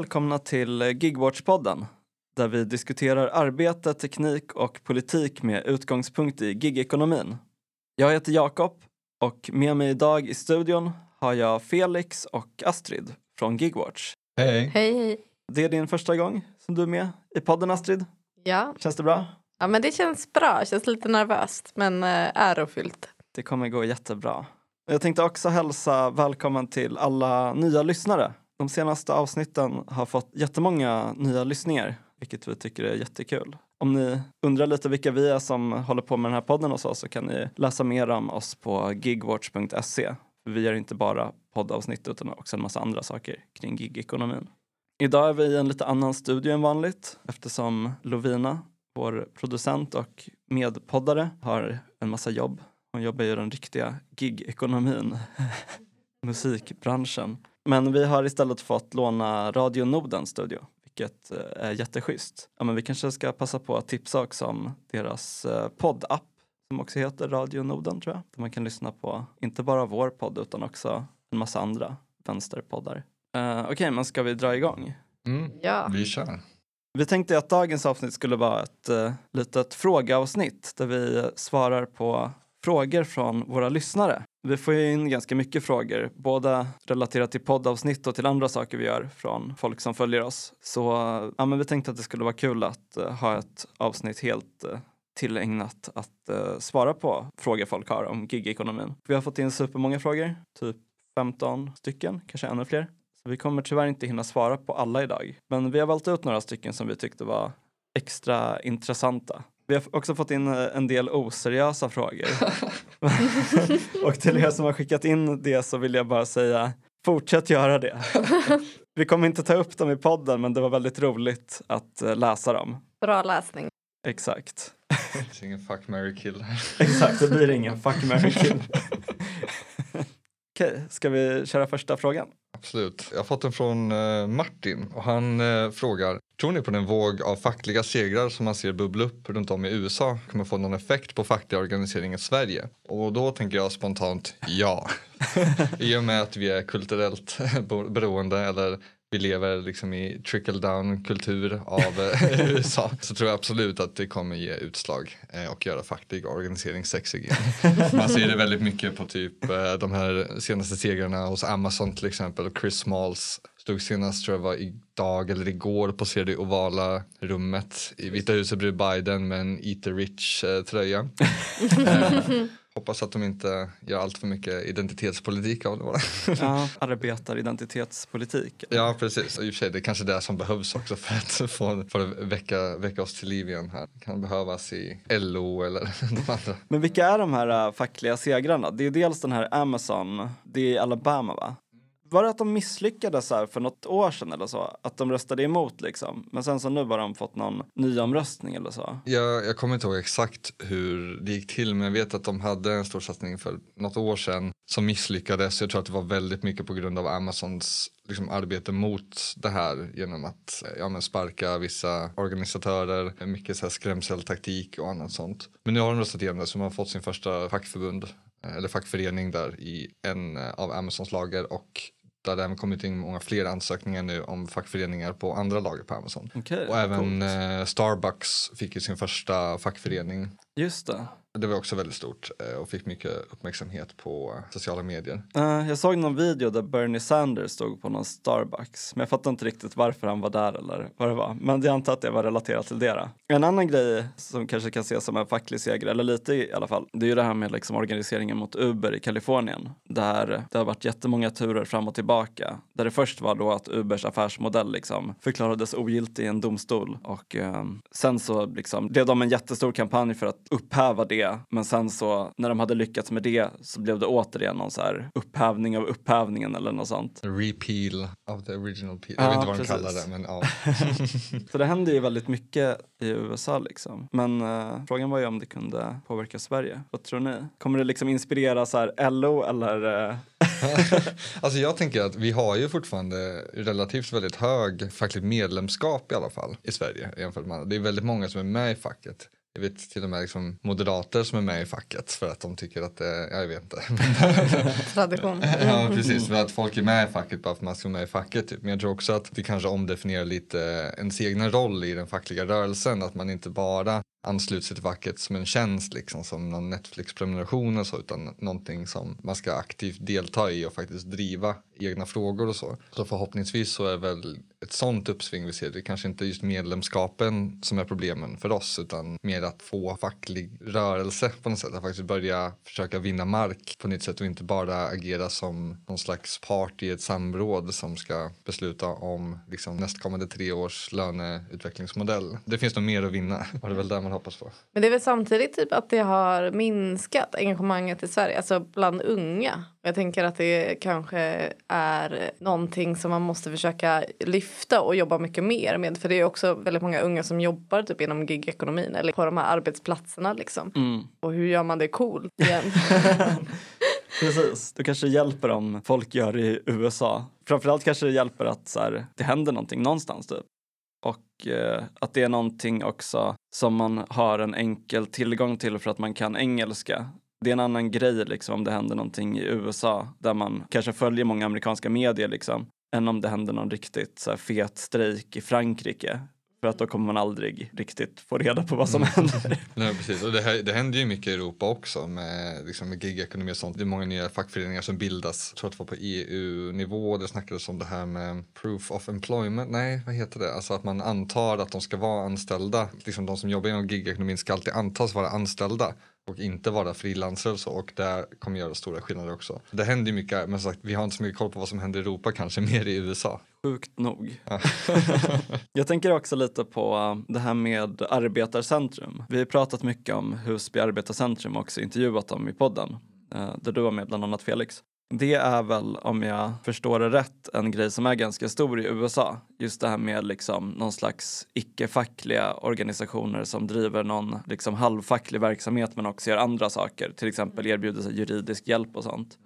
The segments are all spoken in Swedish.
välkomna till Gigwatch-podden där vi diskuterar arbete, teknik och politik med utgångspunkt i gigekonomin. Jag heter Jakob och med mig idag i studion har jag Felix och Astrid från Gigwatch. Hej! Hej, hej. Det är din första gång som du är med i podden Astrid. Ja. Känns det bra? ja, men det känns bra. Känns lite nervöst, men eh, ärofyllt. Det kommer gå jättebra. Jag tänkte också hälsa välkommen till alla nya lyssnare. De senaste avsnitten har fått jättemånga nya lyssningar, vilket vi tycker är jättekul. Om ni undrar lite vilka vi är som håller på med den här podden och så, så kan ni läsa mer om oss på gigwatch.se. Vi gör inte bara poddavsnitt utan också en massa andra saker kring gigekonomin. Idag är vi i en lite annan studio än vanligt eftersom Lovina, vår producent och medpoddare, har en massa jobb. Hon jobbar ju i den riktiga gigekonomin, musikbranschen. Men vi har istället fått låna Radio Nordens studio, vilket eh, är jätteschysst. Ja, men vi kanske ska passa på att tipsa också om deras eh, poddapp som också heter Radio Norden tror jag. Där man kan lyssna på inte bara vår podd utan också en massa andra vänsterpoddar. Uh, Okej, men ska vi dra igång? Mm, Ja. vi kör. Vi tänkte att dagens avsnitt skulle vara ett uh, litet frågeavsnitt där vi svarar på frågor från våra lyssnare. Vi får ju in ganska mycket frågor, både relaterat till poddavsnitt och till andra saker vi gör från folk som följer oss. Så ja, men vi tänkte att det skulle vara kul att uh, ha ett avsnitt helt uh, tillägnat att uh, svara på frågor folk har om gigekonomin. Vi har fått in supermånga frågor, typ 15 stycken, kanske ännu fler. Så vi kommer tyvärr inte hinna svara på alla idag. Men vi har valt ut några stycken som vi tyckte var extra intressanta. Vi har också fått in en del oseriösa frågor. och till er som har skickat in det så vill jag bara säga fortsätt göra det. Vi kommer inte ta upp dem i podden men det var väldigt roligt att eh, läsa dem. Bra läsning. Exakt. Det finns ingen fuck, marry, kill. Exakt, det blir ingen fuck, marry, kill. Okej, ska vi köra första frågan? Absolut. Jag har fått den från eh, Martin och han eh, frågar Tror ni på den våg av fackliga segrar som man ser bubbla upp runt om i USA kommer få någon effekt på fackliga organisering i Sverige? Och då tänker jag spontant ja. I och med att vi är kulturellt beroende eller vi lever liksom i trickle down kultur av eh, USA så tror jag absolut att det kommer ge utslag eh, och göra facklig organisering sexig igen. Man ser det väldigt mycket på typ eh, de här senaste segrarna hos Amazon till exempel och Chris Smalls stod senast tror jag var idag eller igår poserade i ovala rummet i Vita huset bredvid Biden med en Eat the Rich tröja. hoppas att de inte gör allt för mycket identitetspolitik av det bara. Ja, arbetaridentitetspolitik. Ja precis, och i och för sig det är kanske det som behövs också för att få för att väcka, väcka oss till liv igen här. Det kan behövas i LO eller de andra. Men vilka är de här äh, fackliga segrarna? Det är dels den här Amazon, det är Alabama va? Var det att de misslyckades här för något år sedan eller så? Att de röstade emot liksom? Men sen så nu har de fått någon ny omröstning eller så? Jag, jag kommer inte ihåg exakt hur det gick till men jag vet att de hade en stor satsning för något år sedan som misslyckades. Jag tror att det var väldigt mycket på grund av Amazons liksom, arbete mot det här genom att ja, men sparka vissa organisatörer, mycket så här skrämseltaktik och annat sånt. Men nu har de röstat igenom det så de har fått sin första fackförbund eh, eller fackförening där i en eh, av Amazons lager och där det även kommit in många fler ansökningar nu om fackföreningar på andra lager på Amazon. Okej, Och även coolt. eh, Starbucks fick ju sin första fackförening. Just det. Det var också väldigt stort eh, och fick mycket uppmärksamhet på sociala medier. Eh, jag såg någon video där Bernie Sanders stod på någon Starbucks. Men jag fattar inte riktigt varför han var där eller vad det var. Men jag antar att det var relaterat till det. då. En annan grej som kanske kan ses som en facklig seger, eller lite i alla fall. Det är ju det här med liksom organiseringen mot Uber i Kalifornien. Där det har varit jättemånga turer fram och tillbaka. Där det först var då att Ubers affärsmodell liksom förklarades ogiltig i en domstol. Och eh, sen så liksom blev de en jättestor kampanj för att upphäva det. Men sen så när de hade lyckats med det så blev det återigen någon så här upphävning av upphävningen eller något sånt. Repeal of the original peel. Ja, jag vet inte vad de precis. kallar det men ja. Så det händer ju väldigt mycket i USA liksom. Men eh, frågan var ju om det kunde påverka Sverige. Vad tror ni? Kommer det liksom inspirera så här LO eller? Eh... alltså jag tänker att vi har ju fortfarande relativt väldigt hög fackligt medlemskap i alla fall i Sverige jämfört med. Det är väldigt många som är med i facket. Jag vet till och med liksom moderater som är med i facket för att de tycker att det, jag vet inte. Tradition. ja precis, för att folk är med i facket bara för att man ska vara med i facket. Typ. Men jag tror också att det kanske omdefinierar lite ens egna roll i den fackliga rörelsen. Att man inte bara ansluter sig till facket som en tjänst liksom som någon Netflix-prenumeration och så utan någonting som man ska aktivt delta i och faktiskt driva egna frågor och så. Så förhoppningsvis så är väl ett sånt uppsving vi ser. Det kanske inte just medlemskapen som är problemen för oss utan mer att få facklig rörelse på något sätt. Att faktiskt börja försöka vinna mark på nytt sätt och inte bara agera som någon slags part i ett samråd som ska besluta om liksom, nästkommande tre års löneutvecklingsmodell. Det finns nog mer att vinna och det är väl där man hoppas på. Men det är väl samtidigt typ att det har minskat engagemanget i Sverige, alltså bland unga. Jag tänker att det kanske är någonting som man måste försöka lyfta och jobba mycket mer med. För det är också väldigt många unga som jobbar typ inom gigekonomin eller på de här arbetsplatserna liksom. Mm. Och hur gör man det coolt igen? Precis, då kanske det hjälper om folk gör det i USA. Framförallt kanske det hjälper att så här, det händer någonting någonstans typ. Och eh, att det är någonting också som man har en enkel tillgång till för att man kan engelska. Det är en annan grej liksom om det händer någonting i USA där man kanske följer många amerikanska medier liksom än om det händer någon riktigt så här, fet strejk i Frankrike. För att då kommer man aldrig riktigt få reda på vad som händer. Nej, precis. Och det, här, det händer ju mycket i Europa också med, liksom, med gigekonomi och sånt. Det är många nya fackföreningar som bildas. Jag tror att det var på EU-nivå. Det snackades om det här med proof of employment. Nej, vad heter det? Alltså att man antar att de ska vara anställda. Liksom de som jobbar inom gigekonomin ska alltid antas vara anställda och inte vara frilansare och så och det kommer göra stora skillnader också. Det händer ju mycket, men sagt, vi har inte så mycket koll på vad som händer i Europa, kanske mer i USA. Sjukt nog. Jag tänker också lite på uh, det här med arbetarcentrum. Vi har pratat mycket om Husby arbetarcentrum och också intervjuat dem i podden, uh, där du var med bland annat Felix. Det är väl, om jag förstår det rätt, en grej som är ganska stor i USA. Just det här med liksom någon slags icke-fackliga organisationer som driver någon liksom halvfacklig verksamhet men också gör andra saker. Till exempel erbjuder sig juridisk hjälp och sånt.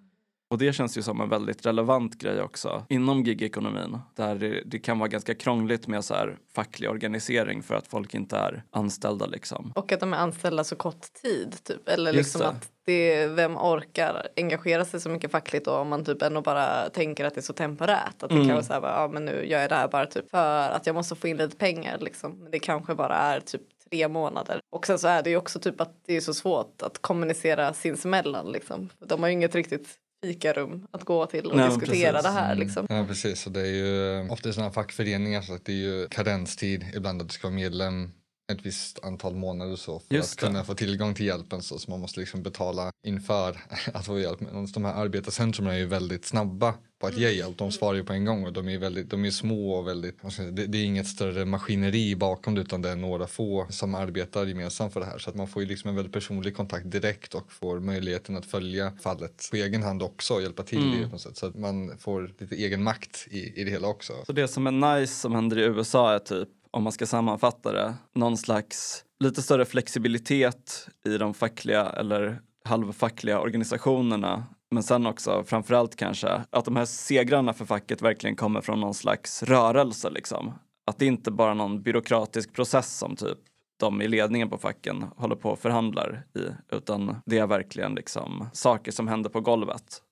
Och det känns ju som en väldigt relevant grej också inom gigekonomin. Där det, det kan vara ganska krångligt med så här facklig organisering för att folk inte är anställda liksom. och att de är anställda så kort tid typ. Eller Just liksom det. att det, vem orkar engagera sig så mycket fackligt då om man typ ändå bara tänker att det är så temporärt. Att det Mm. kan vara så här, bara, ja men nu gör jag det här bara typ för att jag måste få in lite pengar liksom. Men det kanske bara är typ tre månader. Och sen så är det ju också typ att det är så svårt att kommunicera sinsemellan liksom. De har ju inget riktigt fikarum att gå till och Nej, men diskutera precis. det här liksom. Ja precis, och det är ju ofta i sådana här fackföreningar så att det är ju karenstid, ibland att du ska vara medlem ett visst antal månader så för Just att det. kunna få tillgång till hjälpen så, så man måste liksom betala inför att få hjälp. Men de här arbetarcentrumen är ju väldigt snabba på att ge hjälp, de svarar ju på en gång och de är väldigt, de är små och väldigt, det, det är inget större maskineri bakom det utan det är några få som arbetar gemensamt för det här så att man får ju liksom en väldigt personlig kontakt direkt och får möjligheten att följa fallet på egen hand också och hjälpa till i Mm. det på något sätt så att man får lite egen makt i, i det hela också. Så det som är nice som händer i USA är typ, om man ska sammanfatta det, någon slags lite större flexibilitet i de fackliga eller halvfackliga organisationerna. Men sen också framförallt kanske att de här segrarna för facket verkligen kommer från någon slags rörelse liksom. Att det inte bara är någon byråkratisk process som typ de i ledningen på facken håller på och förhandlar i, utan det är verkligen liksom saker som händer på golvet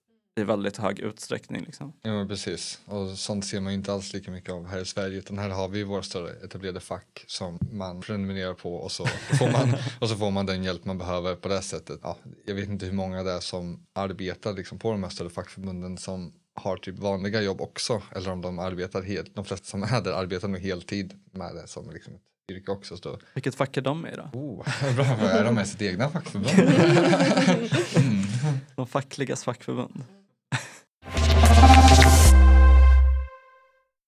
i väldigt hög utsträckning. Liksom. Ja precis och sånt ser man inte alls lika mycket av här i Sverige utan här har vi våra större etablerade fack som man prenumererar på och så får man, och så får man den hjälp man behöver på det sättet. Ja, jag vet inte hur många det är som arbetar liksom på de här större fackförbunden som har typ vanliga jobb också eller om de arbetar helt, de flesta som är där arbetar nog heltid med det som liksom ett yrke också. Så Vilket fack är de i då? oh, bra, är de med sitt egna fackförbund? De fackligas fackförbund.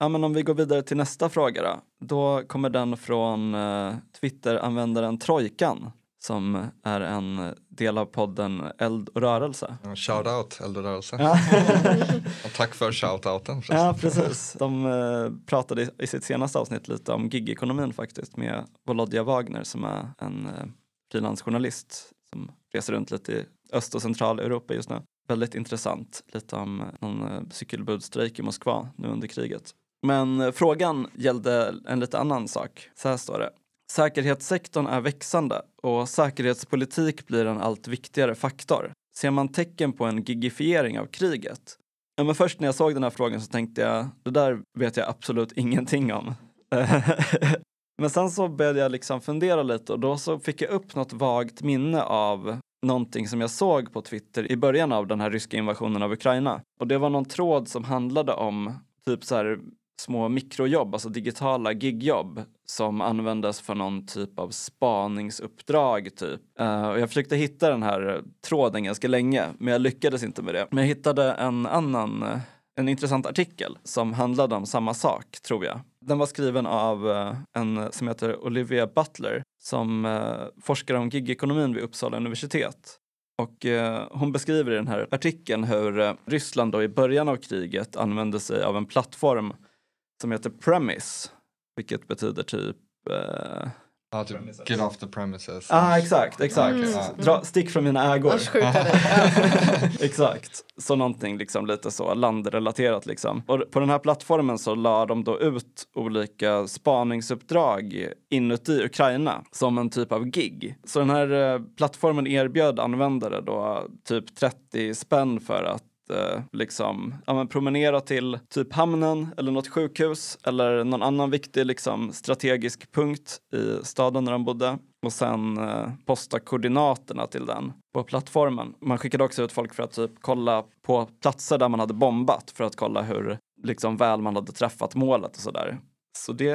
Ja, men om vi går vidare till nästa fråga då. Då kommer den från eh, Twitter-användaren Trojkan som är en del av podden Eld och rörelse. Shoutout Eldorörelse. Ja, Och tack för shoutouten. ja precis. De eh, pratade i- i sitt senaste avsnitt lite om gigekonomin faktiskt med Volodja Wagner som är en eh, frilansjournalist som reser runt lite i Öst och Centraleuropa just nu. Väldigt intressant, lite om eh, någon eh, cykelbudstrejk i Moskva nu under kriget. Men eh, frågan gällde en lite annan sak. Så här står det. Säkerhetssektorn är växande och säkerhetspolitik blir en allt viktigare faktor. Ser man tecken på en gigifiering av kriget? Ja, men först när jag såg den här frågan så tänkte jag, det där vet jag absolut ingenting om. men sen så började jag liksom fundera lite och då så fick jag upp något vagt minne av någonting som jag såg på Twitter i början av den här ryska invasionen av Ukraina. Och det var någon tråd som handlade om typ så här små mikrojobb, alltså digitala gigjobb som användes för någon typ av spaningsuppdrag. Typ. Uh, och jag försökte hitta den här tråden ganska länge, men jag lyckades inte med det. Men jag hittade en annan, eh, en intressant artikel som handlade om samma sak, tror jag. Den var skriven av eh, en som heter Olivia Butler som forskar om gigekonomin vid Uppsala universitet. Och eh, hon beskriver i den här artikeln hur eh, Ryssland då i början av kriget använde sig av en plattform som heter Premise, vilket betyder typ eh, Ja, typ get off the premises. Ja, ah, exakt, exakt. Mm. Dra, stick från mina ägor. exakt. Så någonting liksom lite så landrelaterat liksom. Och på den här plattformen så la de då ut olika spaningsuppdrag inuti Ukraina som en typ av gig. Så den här eh, plattformen erbjöd användare då typ 30 spänn för att eh, liksom, ja, men promenera till typ hamnen eller något sjukhus eller någon annan viktig liksom, strategisk punkt i staden där de bodde och sen eh, posta koordinaterna till den på plattformen. Man skickade också ut folk för att typ kolla på platser där man hade bombat för att kolla hur liksom, väl man hade träffat målet och sådär. Så det,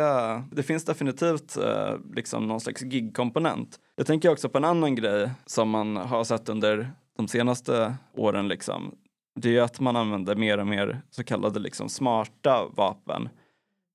det finns definitivt eh, liksom någon slags gig-komponent. Jag tänker också på en annan grej som man har sett under de senaste åren. Liksom det är att man använder mer och mer så kallade liksom smarta vapen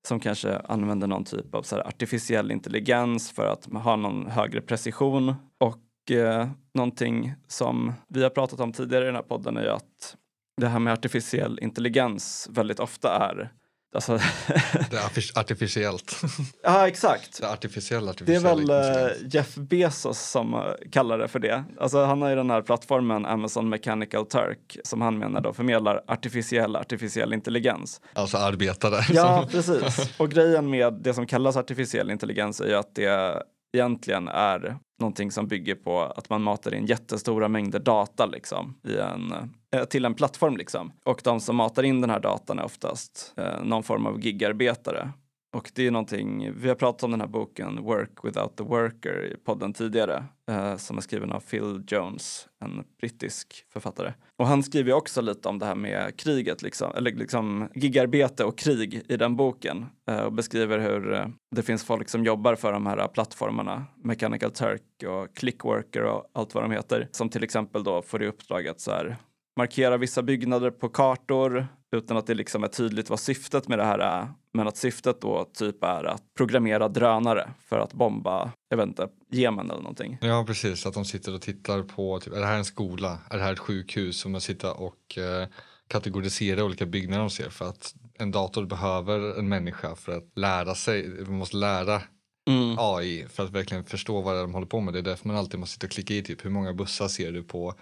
som kanske använder någon typ av så artificiell intelligens för att ha någon högre precision. Och eh, någonting som vi har pratat om tidigare i den här podden är ju att det här med artificiell intelligens väldigt ofta är Alltså det är artificiellt. ja, exakt. Det är artificiell, artificiell Det är väl uh, Jeff Bezos som uh, kallar det för det. Alltså, han har ju den här plattformen Amazon Mechanical Turk som han menar då förmedlar artificiell, artificiell intelligens. Alltså arbetare. Ja, precis. Och grejen med det som kallas artificiell intelligens är ju att det egentligen är någonting som bygger på att man matar in jättestora mängder data liksom, i en, eh, till en plattform. Liksom. Och de som matar in den här datan är oftast eh, någon form av gigarbetare. Och det är någonting, vi har pratat om den här boken Work without the worker i podden tidigare eh, som är skriven av Phil Jones, en brittisk författare. Och han skriver också lite om det här med kriget, liksom, eller liksom gigarbete och krig i den boken eh, och beskriver hur eh, det finns folk som jobbar för de här plattformarna, Mechanical Turk och Clickworker och allt vad de heter, som till exempel då får i uppdrag att så här, markera vissa byggnader på kartor utan att det liksom är tydligt vad syftet med det här är. Men att syftet då typ är att programmera drönare för att bomba, jag vet inte, Jemen eller någonting. Ja, precis. Att de sitter och tittar på, typ, är det här en skola? Är det här ett sjukhus? Som man sitter och eh, kategorisera olika byggnader de ser för att en dator behöver en människa för att lära sig, man måste lära mm. AI för att verkligen förstå vad de håller på med. Det är därför man alltid måste sitta och klicka i typ hur många bussar ser du på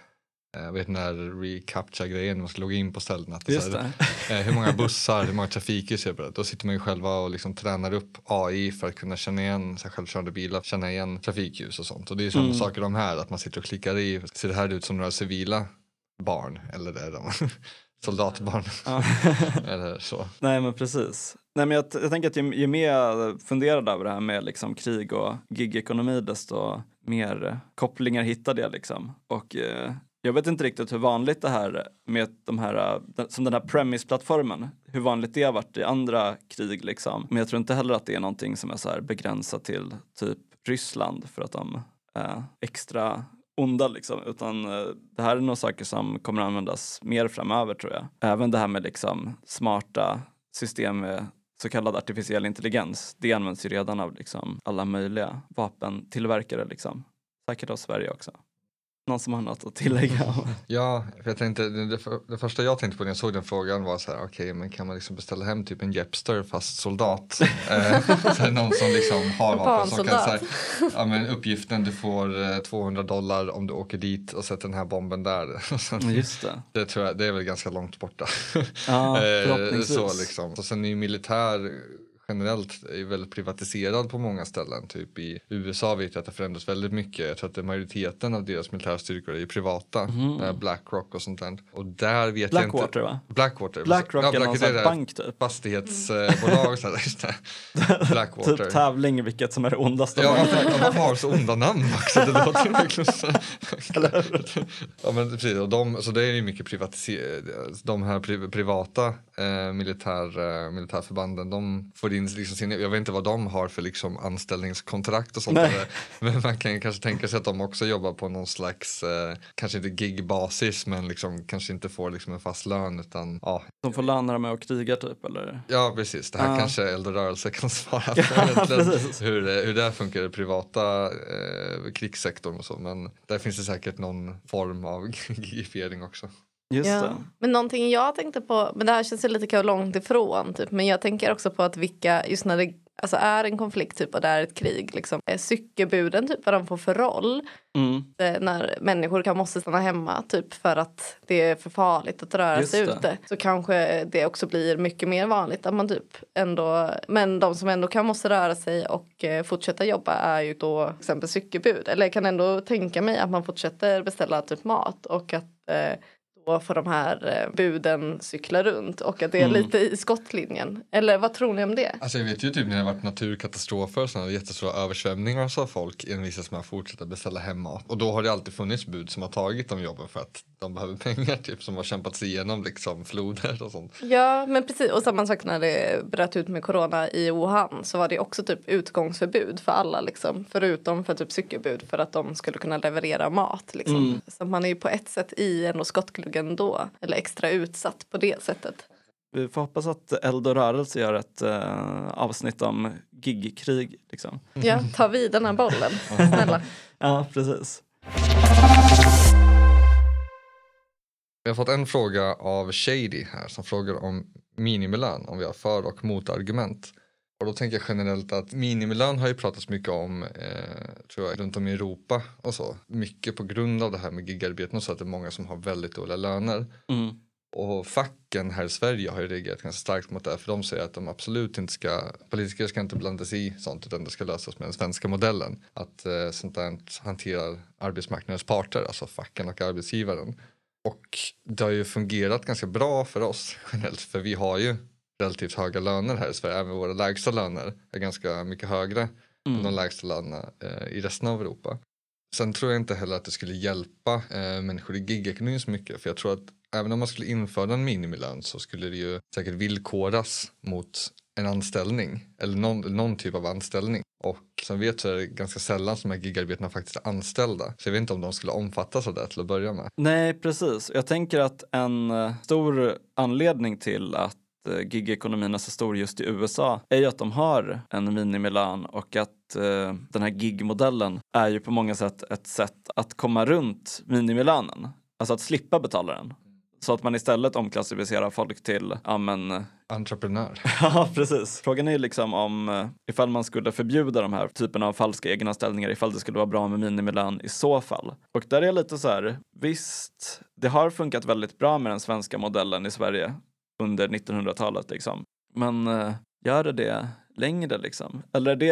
jag vet den här recaptcha-grejen, man ska logga in på ställena. Just här, eh, hur många bussar, hur många trafikljus är det? Då sitter man ju själva och liksom tränar upp AI för att kunna känna igen så självkörande bilar, känna igen trafikljus och sånt. Och det är samma mm. saker de här, att man sitter och klickar i, ser det här ut som några civila barn eller är de soldatbarn? eller så. Nej men precis. Nej, men jag, jag tänker att ju, ju mer jag funderade över det här med liksom krig och gigekonomi desto mer kopplingar hittade jag. Liksom. Och eh, jag vet inte riktigt hur vanligt det här med de här, som den här premise-plattformen, hur vanligt det har varit i andra krig liksom. Men jag tror inte heller att det är någonting som är så här begränsat till typ Ryssland för att de är extra onda liksom, utan eh, det här är nog saker som kommer användas mer framöver tror jag. Även det här med liksom smarta system med så kallad artificiell intelligens, det används ju redan av liksom alla möjliga vapentillverkare liksom. Säkert av Sverige också någon som har något att tillägga? ja, för jag tänkte, det, det, första jag tänkte på när jag såg den frågan var så här, okej, okay, men kan man liksom beställa hem typ en Jepster fast soldat? eh, så någon som liksom har vapen som kan säga, ja men uppgiften du får 200 eh, dollar om du åker dit och sätter den här bomben där. Just det. Det tror jag, det är väl ganska långt borta. Ja, eh, så liksom. Och sen är ju militär generellt är väldigt privatiserad på många ställen. Typ i USA vet jag att det förändras väldigt mycket. Jag tror att majoriteten av deras militärstyrkor är privata. Mm. Blackrock och sånt där. Och där vet Blackwater, jag inte. va? Blackwater Blackrock ja, är någon slags bank typ. Fastighetsbolag. Blackwater. typ tävling vilket som är det ondaste. Ja, de har så onda namn också. Det låter verkligen så. ja, men precis. Och de, så det är ju mycket privatiserat. De här pri privata eh, militär, eh, militärförbanden de får in liksom sin, jag vet inte vad de har för liksom anställningskontrakt och sånt där, men man kan kanske tänka sig att de också jobbar på någon slags, eh, kanske inte gigbasis men liksom kanske inte får liksom en fast lön utan ja. De får lön när de är och krigar typ eller? Ja precis, det här ah. kanske Eldrörelse kan svara för hur, hur det funkar i privata eh, krigssektorn och så men där finns det säkert någon form av gigifiering också. Just ja. det. Men någonting jag tänkte på, men det här känns lite långt ifrån, typ, men jag tänker också på att vilka, just när det alltså, är en konflikt typ, och det är ett krig, liksom, cykelbuden, typ, vad de får för roll. Mm. Eh, när människor kan måste stanna hemma typ för att det är för farligt att röra just sig det. ute. Så kanske det också blir mycket mer vanligt att man typ ändå, men de som ändå kan måste röra sig och eh, fortsätta jobba är ju då till exempel cykelbud. Eller jag kan ändå tänka mig att man fortsätter beställa typ mat och att eh, då får de här eh, buden cykla runt och att det är mm. lite i skottlinjen. Eller vad tror ni om det? Alltså jag vet ju typ när det har varit naturkatastrofer sådana jättestora översvämningar så har folk envisats med att fortsätta beställa hemma. Och då har det alltid funnits bud som har tagit de jobben för att de behöver pengar typ som har kämpat sig igenom liksom floder och sånt. Ja men precis och samma sak när det bröt ut med corona i Wuhan så var det också typ utgångsförbud för alla liksom förutom för typ cykelbud för att de skulle kunna leverera mat liksom. Mm. Så man är ju på ett sätt i ändå skottgluggen då eller extra utsatt på det sättet. Vi får hoppas att Eld och rörelse gör ett uh, avsnitt om gigkrig. Liksom. Ja, ta vid den här bollen, snälla. ja, precis. Vi har fått en fråga av Shady här som frågar om minimilön, om vi har för och motargument. Och då tänker jag generellt att minimilön har ju pratats mycket om eh, tror jag, runt om i Europa och så. Mycket på grund av det här med gigarbeten och så att det är många som har väldigt dåliga löner. Mm. Och facken här i Sverige har ju reagerat ganska starkt mot det för de säger att de absolut inte ska, politiker ska inte blanda sig i sånt utan det ska lösas med den svenska modellen. Att eh, sånt där hanterar arbetsmarknadens parter, alltså facken och arbetsgivaren. Och det har ju fungerat ganska bra för oss generellt för vi har ju relativt höga löner här i Sverige. Även våra lägsta löner är ganska mycket högre mm. än de lägsta lönerna eh, i resten av Europa. Sen tror jag inte heller att det skulle hjälpa eh, människor i gigekonomin så mycket för jag tror att även om man skulle införa en minimilön så skulle det ju säkert villkoras mot en anställning eller någon, någon typ av anställning. Och som vet så är det ganska sällan som de här gigarbetarna faktiskt är anställda. Så jag vet inte om de skulle omfattas av det till att börja med. Nej, precis. Jag tänker att en eh, stor anledning till att gigekonomin är så stor just i USA är ju att de har en minimilön och att eh, den här gigmodellen är ju på många sätt ett sätt att komma runt minimilönen. Alltså att slippa betala den. Så att man istället omklassificerar folk till, ja men... Entreprenör. ja, precis. Frågan är ju liksom om eh, ifall man skulle förbjuda de här typen av falska egenanställningar, ifall det skulle vara bra med minimilön i så fall. Och där är jag lite så här, visst, det har funkat väldigt bra med den svenska modellen i Sverige under 1900-talet liksom. Men uh, gör det det längre liksom? Eller är, det,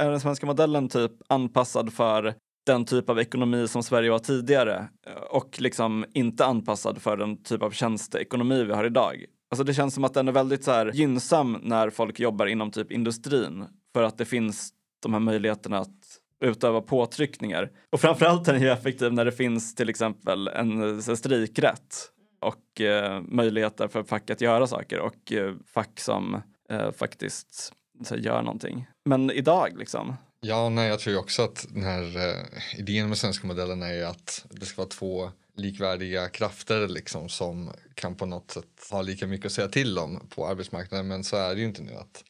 är den svenska modellen typ anpassad för den typ av ekonomi som Sverige var tidigare eh, och liksom inte anpassad för den typ av tjänsteekonomi vi har idag. Alltså det känns som att den är väldigt så här gynnsam när folk jobbar inom typ industrin för att det finns de här möjligheterna att utöva påtryckningar. Och framförallt är den ju effektiv när det finns till exempel en strejkrätt och eh, möjligheter för fack att göra saker och eh, fack som eh, faktiskt så, gör någonting. Men idag liksom, Ja, nej, jag tror också att den här eh, idén med svenska modellen är ju att det ska vara två likvärdiga krafter liksom som kan på något sätt ha lika mycket att säga till om på arbetsmarknaden men så är det ju inte nu att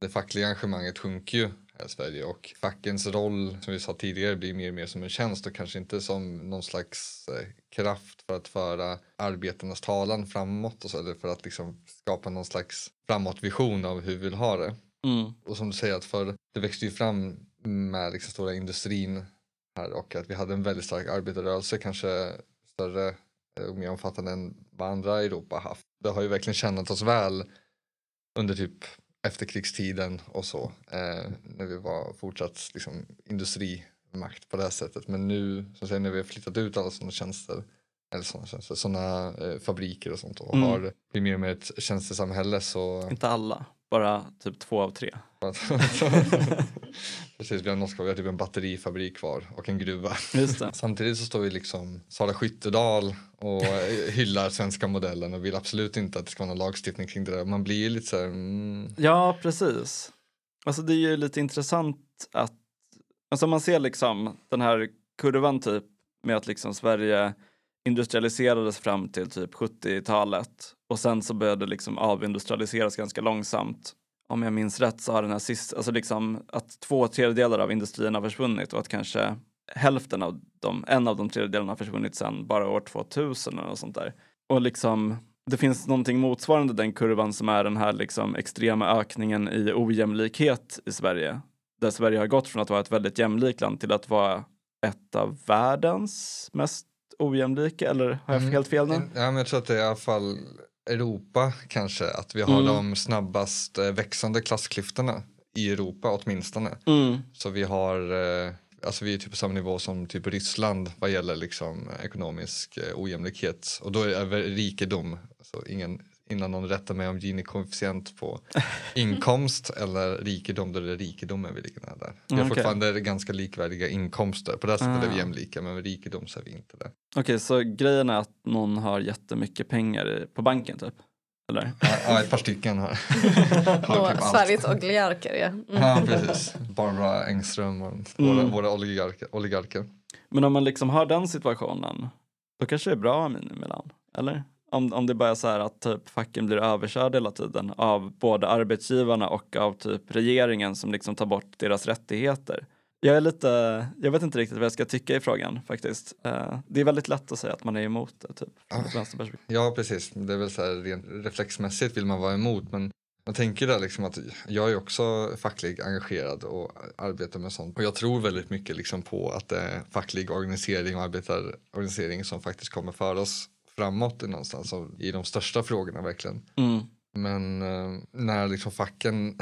det fackliga engagemanget sjunker ju Sverige och fackens roll som vi sa tidigare blir mer och mer som en tjänst och kanske inte som någon slags eh, kraft för att föra arbetarnas talan framåt och så, eller för att liksom skapa någon slags framåtvision av hur vi vill ha det. Mm. Och som du säger, att för det växte ju fram med liksom stora industrin här och att vi hade en väldigt stark arbetarrörelse, kanske större och mer omfattande än vad andra Europa haft. Det har ju verkligen tjänat oss väl under typ efterkrigstiden och så. Eh, när vi var fortsatt liksom, industrimakt på det här sättet. Men nu, som säger, när vi har flyttat ut alla sådana tjänster eller sådana tjänster, sådana eh, fabriker och sånt och Mm. har blivit mer och mer ett tjänstesamhälle så Inte alla, bara typ två av tre. Precis, vi har, norska, vi har typ en batterifabrik kvar och en gruva. Samtidigt så står vi liksom Sara Skyttedal och hyllar svenska modellen och vill absolut inte att det ska vara någon lagstiftning kring det där. Man blir ju lite så här, mm, Ja, precis. Alltså det är ju lite intressant att, alltså man ser liksom den här kurvan typ med att liksom Sverige industrialiserades fram till typ 70-talet och sen så började liksom avindustrialiseras ganska långsamt. Om jag minns rätt så har den här sist, alltså liksom att två tredjedelar av industrierna har försvunnit och att kanske hälften av dem, en av de tredjedelarna har försvunnit sen bara år 2000 eller något sånt där. Och liksom det finns någonting motsvarande den kurvan som är den här liksom extrema ökningen i ojämlikhet i Sverige. Där Sverige har gått från att vara ett väldigt jämlikt land till att vara ett av världens mest ojämlika, eller har jag Mm. helt fel nu? Ja, men jag tror att det är i alla fall Europa kanske, att vi har Mm. de snabbast eh, växande klassklyftorna i Europa åtminstone. Mm. Så vi har, eh, alltså vi är typ på samma nivå som typ Ryssland vad gäller liksom ekonomisk eh, ojämlikhet. Och då är väl rikedom, alltså ingen, innan någon rättar mig om Gini-koefficient på inkomst eller rikedom, då är det rikedomen vi ligger nära där. Vi har Mm, okej. fortfarande ganska likvärdiga inkomster, på det sättet är vi Ah. jämlika men med rikedom så är vi inte det. Okej, så grejen är att någon har jättemycket pengar på banken typ? Eller? Ja, ett par stycken har, typ. Sveriges oligarker, ja. Mm. Ja, precis. Barbara Engström och våra, Mm. våra oligarker. oligarker. Men om man liksom har den situationen, då kanske det är bra minimilön, eller? Om, om det bara är så här att typ facken blir överkörda hela tiden av både arbetsgivarna och av typ regeringen som liksom tar bort deras rättigheter. Jag är lite, jag vet inte riktigt vad jag ska tycka i frågan faktiskt. Eh, det är väldigt lätt att säga att man är emot det typ. Ja, precis. Det är väl så här, rent reflexmässigt vill man vara emot. Men man tänker där liksom att jag är också facklig engagerad och arbetar med sånt. Och jag tror väldigt mycket liksom på att det är facklig organisering och arbetarorganisering som faktiskt kommer för oss framåt i någonstans och i de största frågorna verkligen. Mm. Men eh, när liksom facken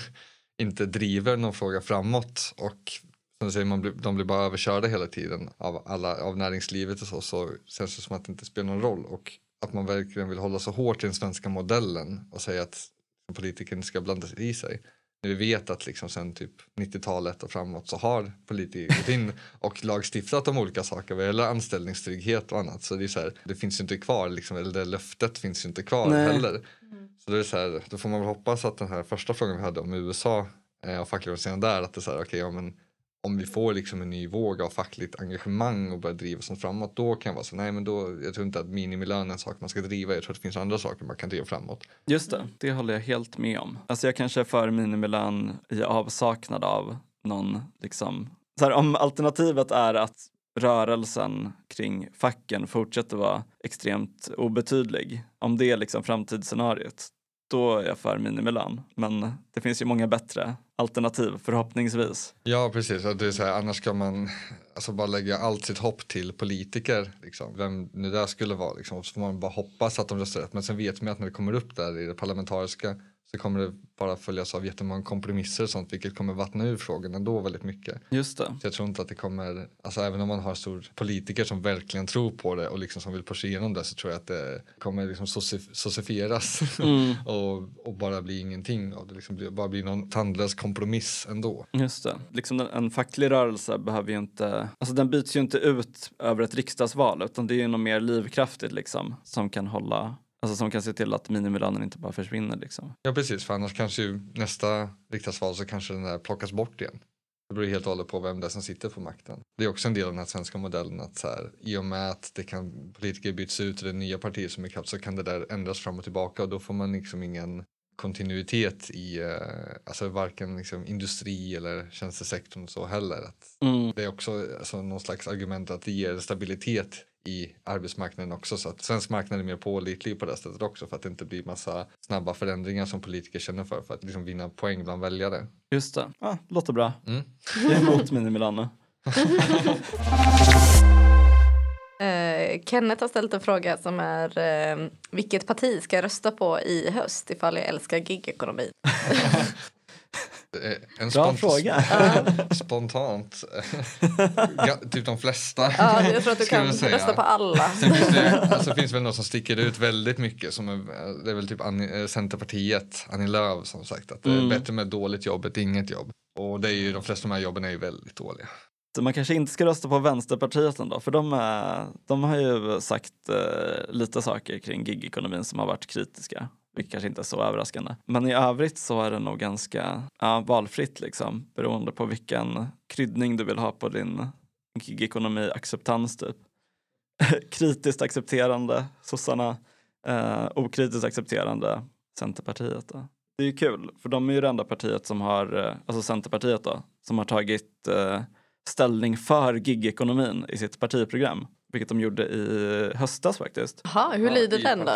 inte driver någon fråga framåt och som säger, man blir, de blir bara överkörda hela tiden av, alla, av näringslivet och så, så känns det som att det inte spelar någon roll och att man verkligen vill hålla så hårt i den svenska modellen och säga att politiker inte ska blanda sig i sig. Vi vet att liksom sen typ 90-talet och framåt så har politiker gått in och lagstiftat om olika saker vad gäller anställningstrygghet och annat. Så det är så här, det finns ju inte kvar, liksom, eller det löftet finns ju inte kvar Nej. heller. Så det är så här, då får man väl hoppas att den här första frågan vi hade om USA eh, och fackliga organisationer där, att det är så här, okej, ja, men om vi får liksom en ny våg av fackligt engagemang och börjar driva sånt framåt, då kan jag vara så nej men då, jag tror inte att minimilön är en sak man ska driva, jag tror att det finns andra saker man kan driva framåt. Just det, det håller jag helt med om. Alltså jag kanske är för minimilön i avsaknad av någon, liksom, så här, om alternativet är att rörelsen kring facken fortsätter vara extremt obetydlig, om det är liksom framtidsscenariot, då är jag för minimilön. Men det finns ju många bättre alternativ, förhoppningsvis. Ja precis, det är så här, annars ska man alltså bara lägga allt sitt hopp till politiker, liksom. vem nu det skulle vara, liksom. så får man bara hoppas att de röstar rätt. Men sen vet man att när det kommer upp där i det parlamentariska så kommer det bara följas av jättemånga kompromisser och sånt vilket kommer vattna ur frågan ändå väldigt mycket. Just det. Så jag tror inte att det kommer, alltså även om man har stor politiker som verkligen tror på det och liksom som vill pusha igenom det så tror jag att det kommer liksom socifieras Mm, och, och bara bli ingenting och det liksom blir, bara blir någon tandlös kompromiss ändå. just det. Liksom en, en facklig rörelse behöver ju inte, alltså den byts ju inte ut över ett riksdagsval utan det är ju något mer livskraftigt liksom som kan hålla, alltså som kan se till att minimilönen inte bara försvinner liksom. Ja precis, för annars kanske ju nästa riksdagsval så kanske den där plockas bort igen. Det beror helt och hållet på vem det är som sitter på makten. Det är också en del av den här svenska modellen att så här, i och med att det kan, politiker byts ut och det är nya partier som är kraft så kan det där ändras fram och tillbaka och då får man liksom ingen kontinuitet i eh, alltså varken liksom industri eller tjänstesektorn och så heller. Att Mm. det är också alltså, någon slags argument att det ger stabilitet i arbetsmarknaden också så att svensk marknad är mer pålitlig på det sättet också för att det inte blir massa snabba förändringar som politiker känner för för att liksom vinna poäng bland väljare. Just det, ah, låter bra. Mm. Jag är emot minimilön nu. Eh, Eh, Kenneth har ställt en fråga som är eh, vilket parti ska jag rösta på i höst ifall jag älskar gigekonomi? Eh, En Bra spont- fråga. Spontant. Ja, typ de flesta. Ja, jag tror att du kan rösta på alla. Sen finns det, alltså, finns väl något som sticker ut väldigt mycket. Som är, det är väl typ Annie, eh, Centerpartiet, Annie Lööf som sagt att det är Mm. bättre med dåligt jobb än inget jobb. Och det är ju, de flesta av de här jobben är ju väldigt dåliga. Så man kanske inte ska rösta på Vänsterpartiet ändå, för de, är, de har ju sagt eh, lite saker kring gigekonomin som har varit kritiska. Vilket kanske inte är så överraskande. Men i övrigt så är det nog ganska ja, valfritt liksom, beroende på vilken kryddning du vill ha på din gigekonomi-acceptans typ. Kritiskt accepterande sossarna, eh, okritiskt accepterande Centerpartiet. Då. Det är ju kul, för de är ju det enda partiet som har, eh, alltså Centerpartiet då, som har tagit eh, ställning för gigekonomin i sitt partiprogram. Vilket de gjorde i höstas faktiskt. Jaha, hur lyder den då?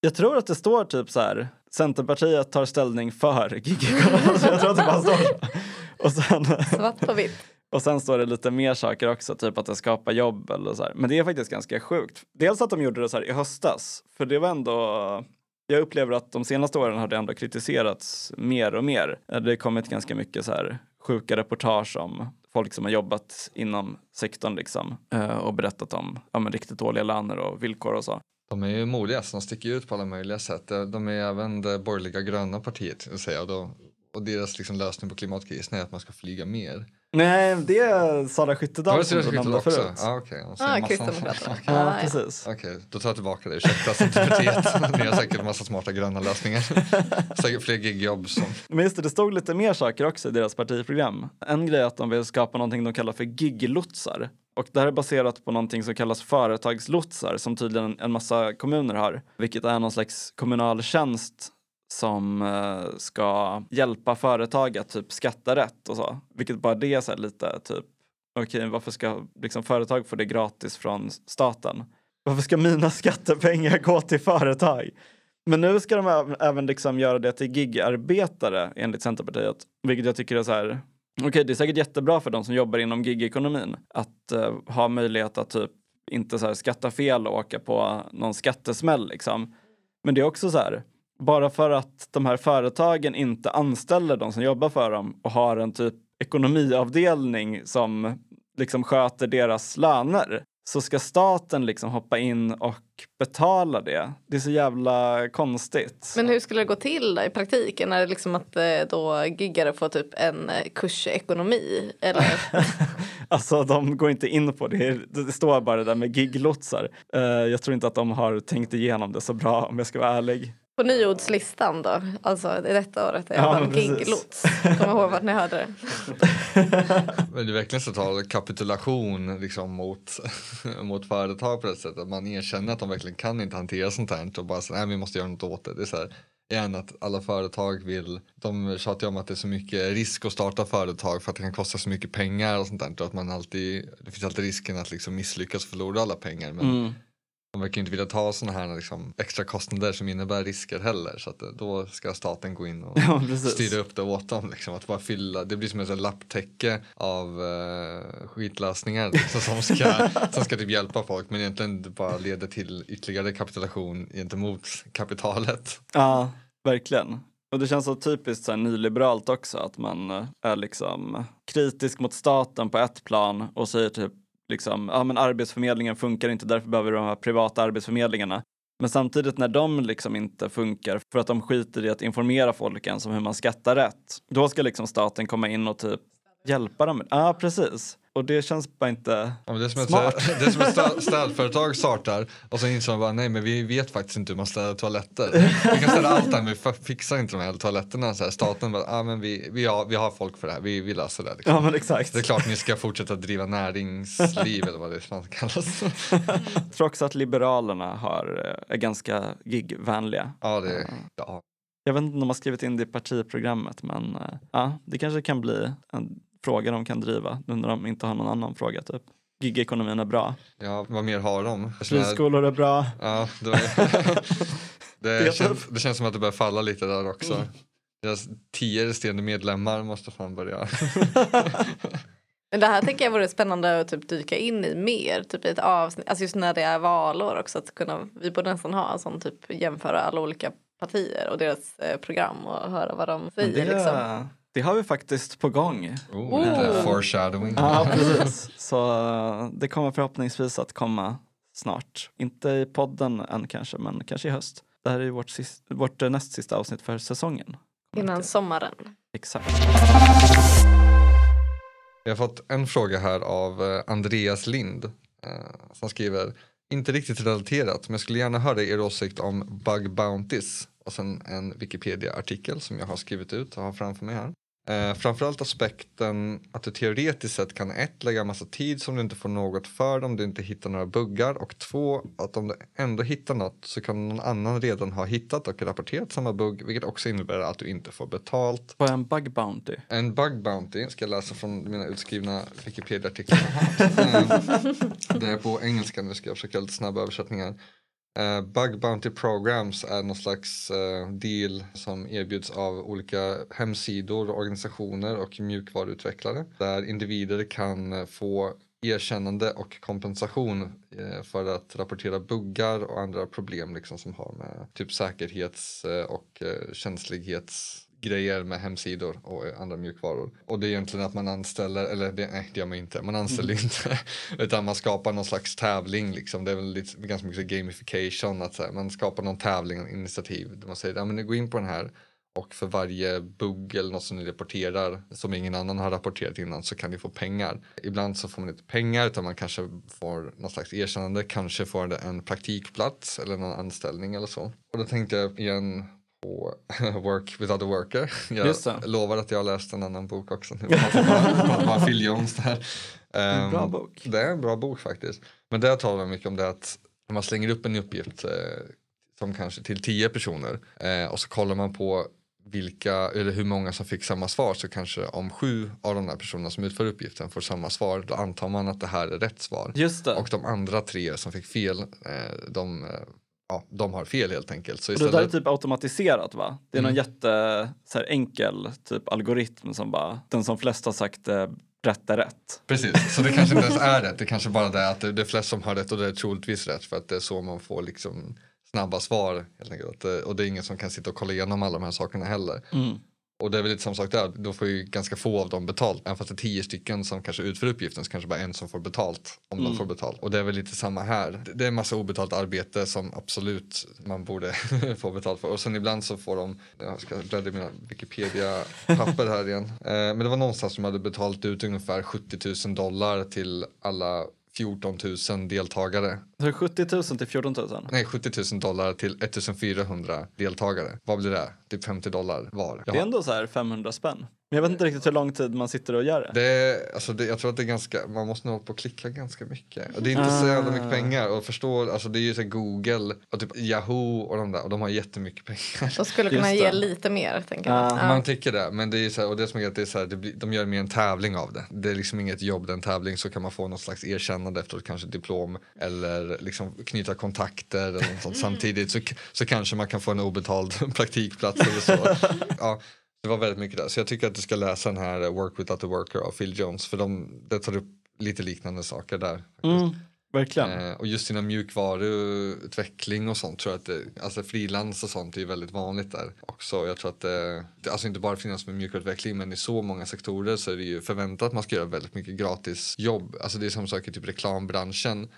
Jag tror att det står typ så här, Centerpartiet tar ställning för gigekonomin. Så jag tror att det bara står så. Och sen, Svart på vitt. och sen står det lite mer saker också, typ att det skapar jobb eller så här. Men det är faktiskt ganska sjukt. Dels att de gjorde det så här i höstas, för det var ändå jag upplever att de senaste åren har det ändå kritiserats mer och mer. Eh, det har kommit ganska mycket så här sjuka reportage om folk som har jobbat inom sektorn liksom eh, och berättat om ja, men riktigt dåliga löner och villkor och så. De är ju modiga, så de sticker ut på alla möjliga sätt. De är även det borgerliga gröna partiet, vill säga. Och, då, och deras liksom lösning på klimatkrisen är att man ska flyga mer. Nej, det är Sara Skyttedal som du nämnde också? förut. Ah, en massa- Kristdemokraterna. Okej, Ja, Ah, ja. precis. Okej, då tar jag tillbaka det. Ursäkta. Ni har säkert en massa smarta gröna lösningar. Säkert fler gigjobb som... Men just det, det stod lite mer saker också i deras partiprogram. En grej är att de vill skapa någonting de kallar för giglotsar. Och det här är baserat på någonting som kallas företagslotsar som tydligen en massa kommuner har. Vilket är någon slags kommunal tjänst som eh, ska hjälpa företag att typ skatta rätt och så. Vilket bara det är så här lite typ, okej varför ska liksom företag få det gratis från staten? Varför ska mina skattepengar gå till företag? Men nu ska de även liksom göra det till gigarbetare enligt Centerpartiet. Vilket jag tycker är så här, okej det är säkert jättebra för de som jobbar inom gigekonomin att eh, ha möjlighet att typ inte så här skatta fel och åka på någon skattesmäll liksom. Men det är också så här, bara för att de här företagen inte anställer de som jobbar för dem och har en typ ekonomiavdelning som liksom sköter deras löner så ska staten liksom hoppa in och betala det. Det är så jävla konstigt. Men hur skulle det gå till i praktiken? Är det liksom att eh, då giggare får typ en eh, kurs i ekonomi? Eller? Alltså de går inte in på det. Det står bara det där med giglotsar. Eh, jag tror inte att de har tänkt igenom det så bra om jag ska vara ärlig. På nyordslistan då, alltså i detta året är Ja, ja, giglots. Kom ihåg vart ni hörde det. Men det är verkligen så total kapitulation liksom, mot, mot företag på det sättet. Att man erkänner att de verkligen kan inte hantera sånt här och bara säger nej vi måste göra något åt det. Det är så här, igen att alla företag vill, de tjatar ju om att det är så mycket risk att starta företag för att det kan kosta så mycket pengar och sånt där. Och att man alltid, det finns alltid risken att liksom misslyckas och förlora alla pengar. Men Mm. De verkar inte vilja ta sådana här liksom, extra kostnader som innebär risker heller. Så att eh, då ska staten gå in och Ja, styra upp det åt dem. Liksom, att bara fylla, det blir som här lapptäcke av uh, skitlösningar liksom, som ska, som ska typ hjälpa folk men egentligen det bara leder till ytterligare kapitulation gentemot kapitalet. Ja, verkligen. Och det känns så typiskt så här nyliberalt också att man eh, är liksom kritisk mot staten på ett plan och säger typ liksom, ja men arbetsförmedlingen funkar inte därför behöver vi de här privata arbetsförmedlingarna. Men samtidigt när de liksom inte funkar för att de skiter i att informera folk ens om hur man skattar rätt, då ska liksom staten komma in och typ hjälpa dem. Ja, precis. Och det känns bara inte... Ja, det är som ett, Smart. det är som ett städ, städföretag startar och så inser de bara nej men vi vet faktiskt inte hur man städar toaletter. Vi kan städa allt här men vi fixar inte de här toaletterna. Så här, staten bara, ah, men vi, vi, har, vi har folk för det här, vi, vi löser det. Liksom. Ja, men exakt. Det är klart ni ska fortsätta driva näringsliv eller vad det fan kallas. Också att Liberalerna har, eh, är ganska gigvänliga. Ja, det, ja. Jag vet inte om de har skrivit in det i partiprogrammet men eh, ja, det kanske kan bli en fråga de kan driva nu när de inte har någon annan fråga typ. Gigekonomin är bra. ja, vad mer har de? Här- Friskolor är bra. Ja, det, Det det, känns, det känns som att det börjar falla lite där också. Mm. Deras tio resterande medlemmar måste fan börja. Men det här tänker jag vore spännande att typ dyka in i mer. Typ i ett avsnitt, alltså just när det är valår också. Att kunna, vi borde nästan ha en sån typ jämföra alla olika partier och deras eh, program och höra vad de säger. Det, Liksom. Det har vi faktiskt på gång. Oh, lite foreshadowing. Ja, precis. Så eh, det kommer förhoppningsvis att komma snart. Inte i podden än kanske, men kanske i höst. Det här är vårt, sist, vårt eh, näst sista avsnitt för säsongen. Innan sommaren. Exakt. Vi har fått en fråga här av eh, Andreas Lind som skriver inte riktigt relaterat men jag skulle gärna höra er åsikt om bug bounties och sen en Wikipedia-artikel som jag har skrivit ut och har framför mig här. Eh, framförallt aspekten att du teoretiskt sett kan ett lägga massa tid som du inte får något för om du inte hittar några buggar och två att om du ändå hittar något så kan någon annan redan ha hittat och rapporterat samma bugg vilket också innebär att du inte får betalt. Vad är en bug bounty? En bug bounty ska jag läsa från mina utskrivna Wikipedia-artiklar. Eh, det är på engelska nu ska jag försöka göra lite snabba översättningar. Uh, bug bounty programs är någon slags uh, deal som erbjuds av olika hemsidor, organisationer och mjukvaruutvecklare där individer kan eh, få erkännande och kompensation för att rapportera buggar och andra problem liksom som har med typ säkerhets och känslighets känslighetsgrejer med hemsidor och andra mjukvaror. Och det är egentligen att man anställer, eller det, nej det gör man inte, man anställer inte utan man skapar någon slags tävling liksom. Det är väl lite, ganska mycket gamification att så här, man skapar någon tävling, en initiativ där man säger ja men går in på den här och för varje bugg eller något som ni rapporterar som ingen annan har rapporterat innan så kan ni få pengar. Ibland så får man inte pengar utan man kanske får något slags erkännande, kanske får en praktikplats eller någon anställning eller så. Och då tänkte jag igen på Work without a worker. Jag lovar att jag har läst en annan bok också. Nu bara, Phil Jones där. En bra Ehm, bok. Det är en bra bok faktiskt. Men där talar man mycket om det att när man slänger upp en uppgift eh, som kanske till tio personer eh, och så kollar man på vilka eller hur många som fick samma svar så kanske om sju av de där personerna som utför uppgiften får samma svar då antar man att det här är rätt svar. Och de andra tre som fick fel eh, de, eh, ja, de har fel helt enkelt. Så Och det där är istället, typ automatiserat va? Det är någon Mm. jätte så här, enkel typ algoritm som bara, den som flest har sagt eh, rätt är rätt. Precis, så det kanske inte ens är rätt. Det kanske bara är att det, det är flest som har rätt och det är troligtvis rätt för att det är så man får liksom snabba svar. Helt enkelt. Det- Och det är ingen som kan sitta och kolla igenom alla de här sakerna heller. Mm. Och det är väl lite samma sak där, då får ju ganska få av dem betalt. Även fast det är tio stycken som kanske utför uppgiften så kanske bara en som får betalt. Om Mm. de får betalt. Och det är väl lite samma här. Det- är en massa obetalt arbete som absolut man borde få betalt för. Och sen ibland så får de, jag ska bläddra i mina Wikipedia-papper här igen. Eh, Men det var någonstans som hade betalt ut ungefär 70 000 dollar till alla 14 000 deltagare. Så det är 70 000 till 14 000. Nej, 70 000 dollar till 1400 deltagare. Vad blir det? Typ 50 dollar var. Det är ändå så här 500 spänn. Men jag vet inte riktigt hur lång tid man sitter och gör det. Det alltså det, jag tror att det är ganska, man måste nog hålla på och klicka ganska mycket. Och det är inte så jävla mycket pengar. Och förstå, alltså det är ju så Google och typ Yahoo och de där och de har jättemycket pengar. De skulle kunna Just ge det. lite mer tänker jag. Ja. Ja. Man tycker det, men det är så här, och det som är att det är så här, det blir, de gör mer en tävling av det. Det är liksom inget jobb, det är en tävling så kan man få något slags erkännande efteråt, kanske diplom eller liksom knyta kontakter eller något sånt. samtidigt så, så kanske man kan få en obetald praktikplats eller så. Ja, det var väldigt mycket där. Så jag tycker att du ska läsa den här Work Without a Worker av Phil Jones för de, det tar upp lite liknande saker där. Mm, verkligen. Eh, och just inom mjukvaruutveckling och sånt tror jag att det, alltså frilans och sånt är väldigt vanligt där också. Jag tror att det, det alltså inte bara finnas med mjukvaruutveckling men i så många sektorer så är det ju förväntat att man ska göra väldigt mycket gratis jobb. Alltså det är samma sak i typ reklambranschen.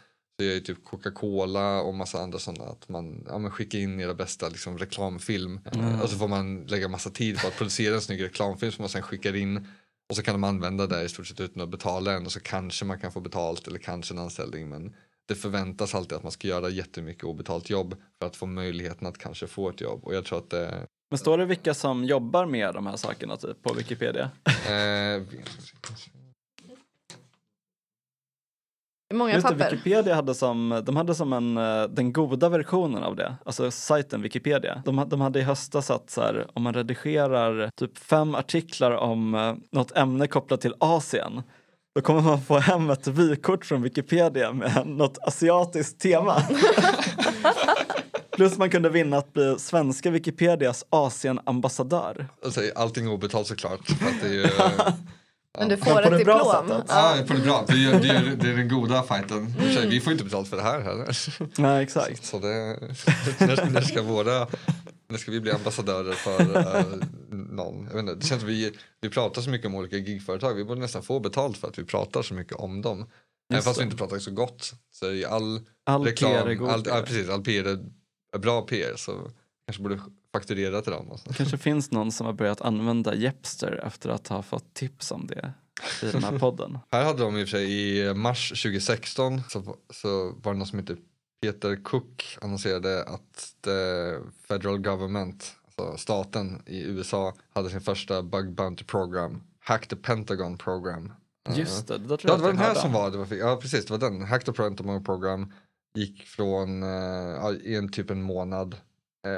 Det är typ Coca-Cola och massa andra sådana att man ja, men skickar in era bästa liksom, reklamfilm. Eh, och så får man lägga massa tid på att producera en snygg reklamfilm som man sen skickar in och så kan de använda det i stort sett utan att betala en och så kanske man kan få betalt eller kanske en anställning men det förväntas alltid att man ska göra jättemycket obetalt jobb för att få möjligheten att kanske få ett jobb. Och jag tror att det Men står det vilka som jobbar med de här sakerna typ på Wikipedia? Många Just det, papper. Wikipedia hade som, de hade som en, eh, den goda versionen av det, alltså sajten Wikipedia. De, de hade i höstas att så här, om man redigerar typ fem artiklar om eh, något ämne kopplat till Asien, då kommer man få hem ett vykort från Wikipedia med något asiatiskt tema. Plus man kunde vinna att bli svenska Wikipedias Asienambassadör. alltså, allting obetalt såklart för att det är ju Men du får på ett det bra diplom. sättet. Ja, det är bra. Det är, det, är, det är den goda fighten. Sig, Vi får inte betalt för det här heller. Nej, exakt. Så det, när, när, ska våra, när ska vi bli ambassadörer för eh, någon? Jag vet inte, det känns vi, vi pratar så mycket om olika gigföretag. Vi borde nästan få betalt för att vi pratar så mycket om dem. Även Just fast vi det. inte pratar så gott. Så all All reklam, PR är god all, ja, PR. precis, all PR är, är bra PR. Så kanske borde fakturera till dem. och så. kanske finns någon som har börjat använda Jepster efter att ha fått tips om det i den här podden. Här hade de i och för sig i mars 2016 så, så var det någon som heter Peter Cook annonserade att the federal government, alltså staten i USA, hade sin första bug bounty program, Hack the Pentagon program. Just det, det tror Ja, jag det var den här som om. var, det var, ja precis, det var den. Hack the Pentagon program gick från, ja, i en typ en månad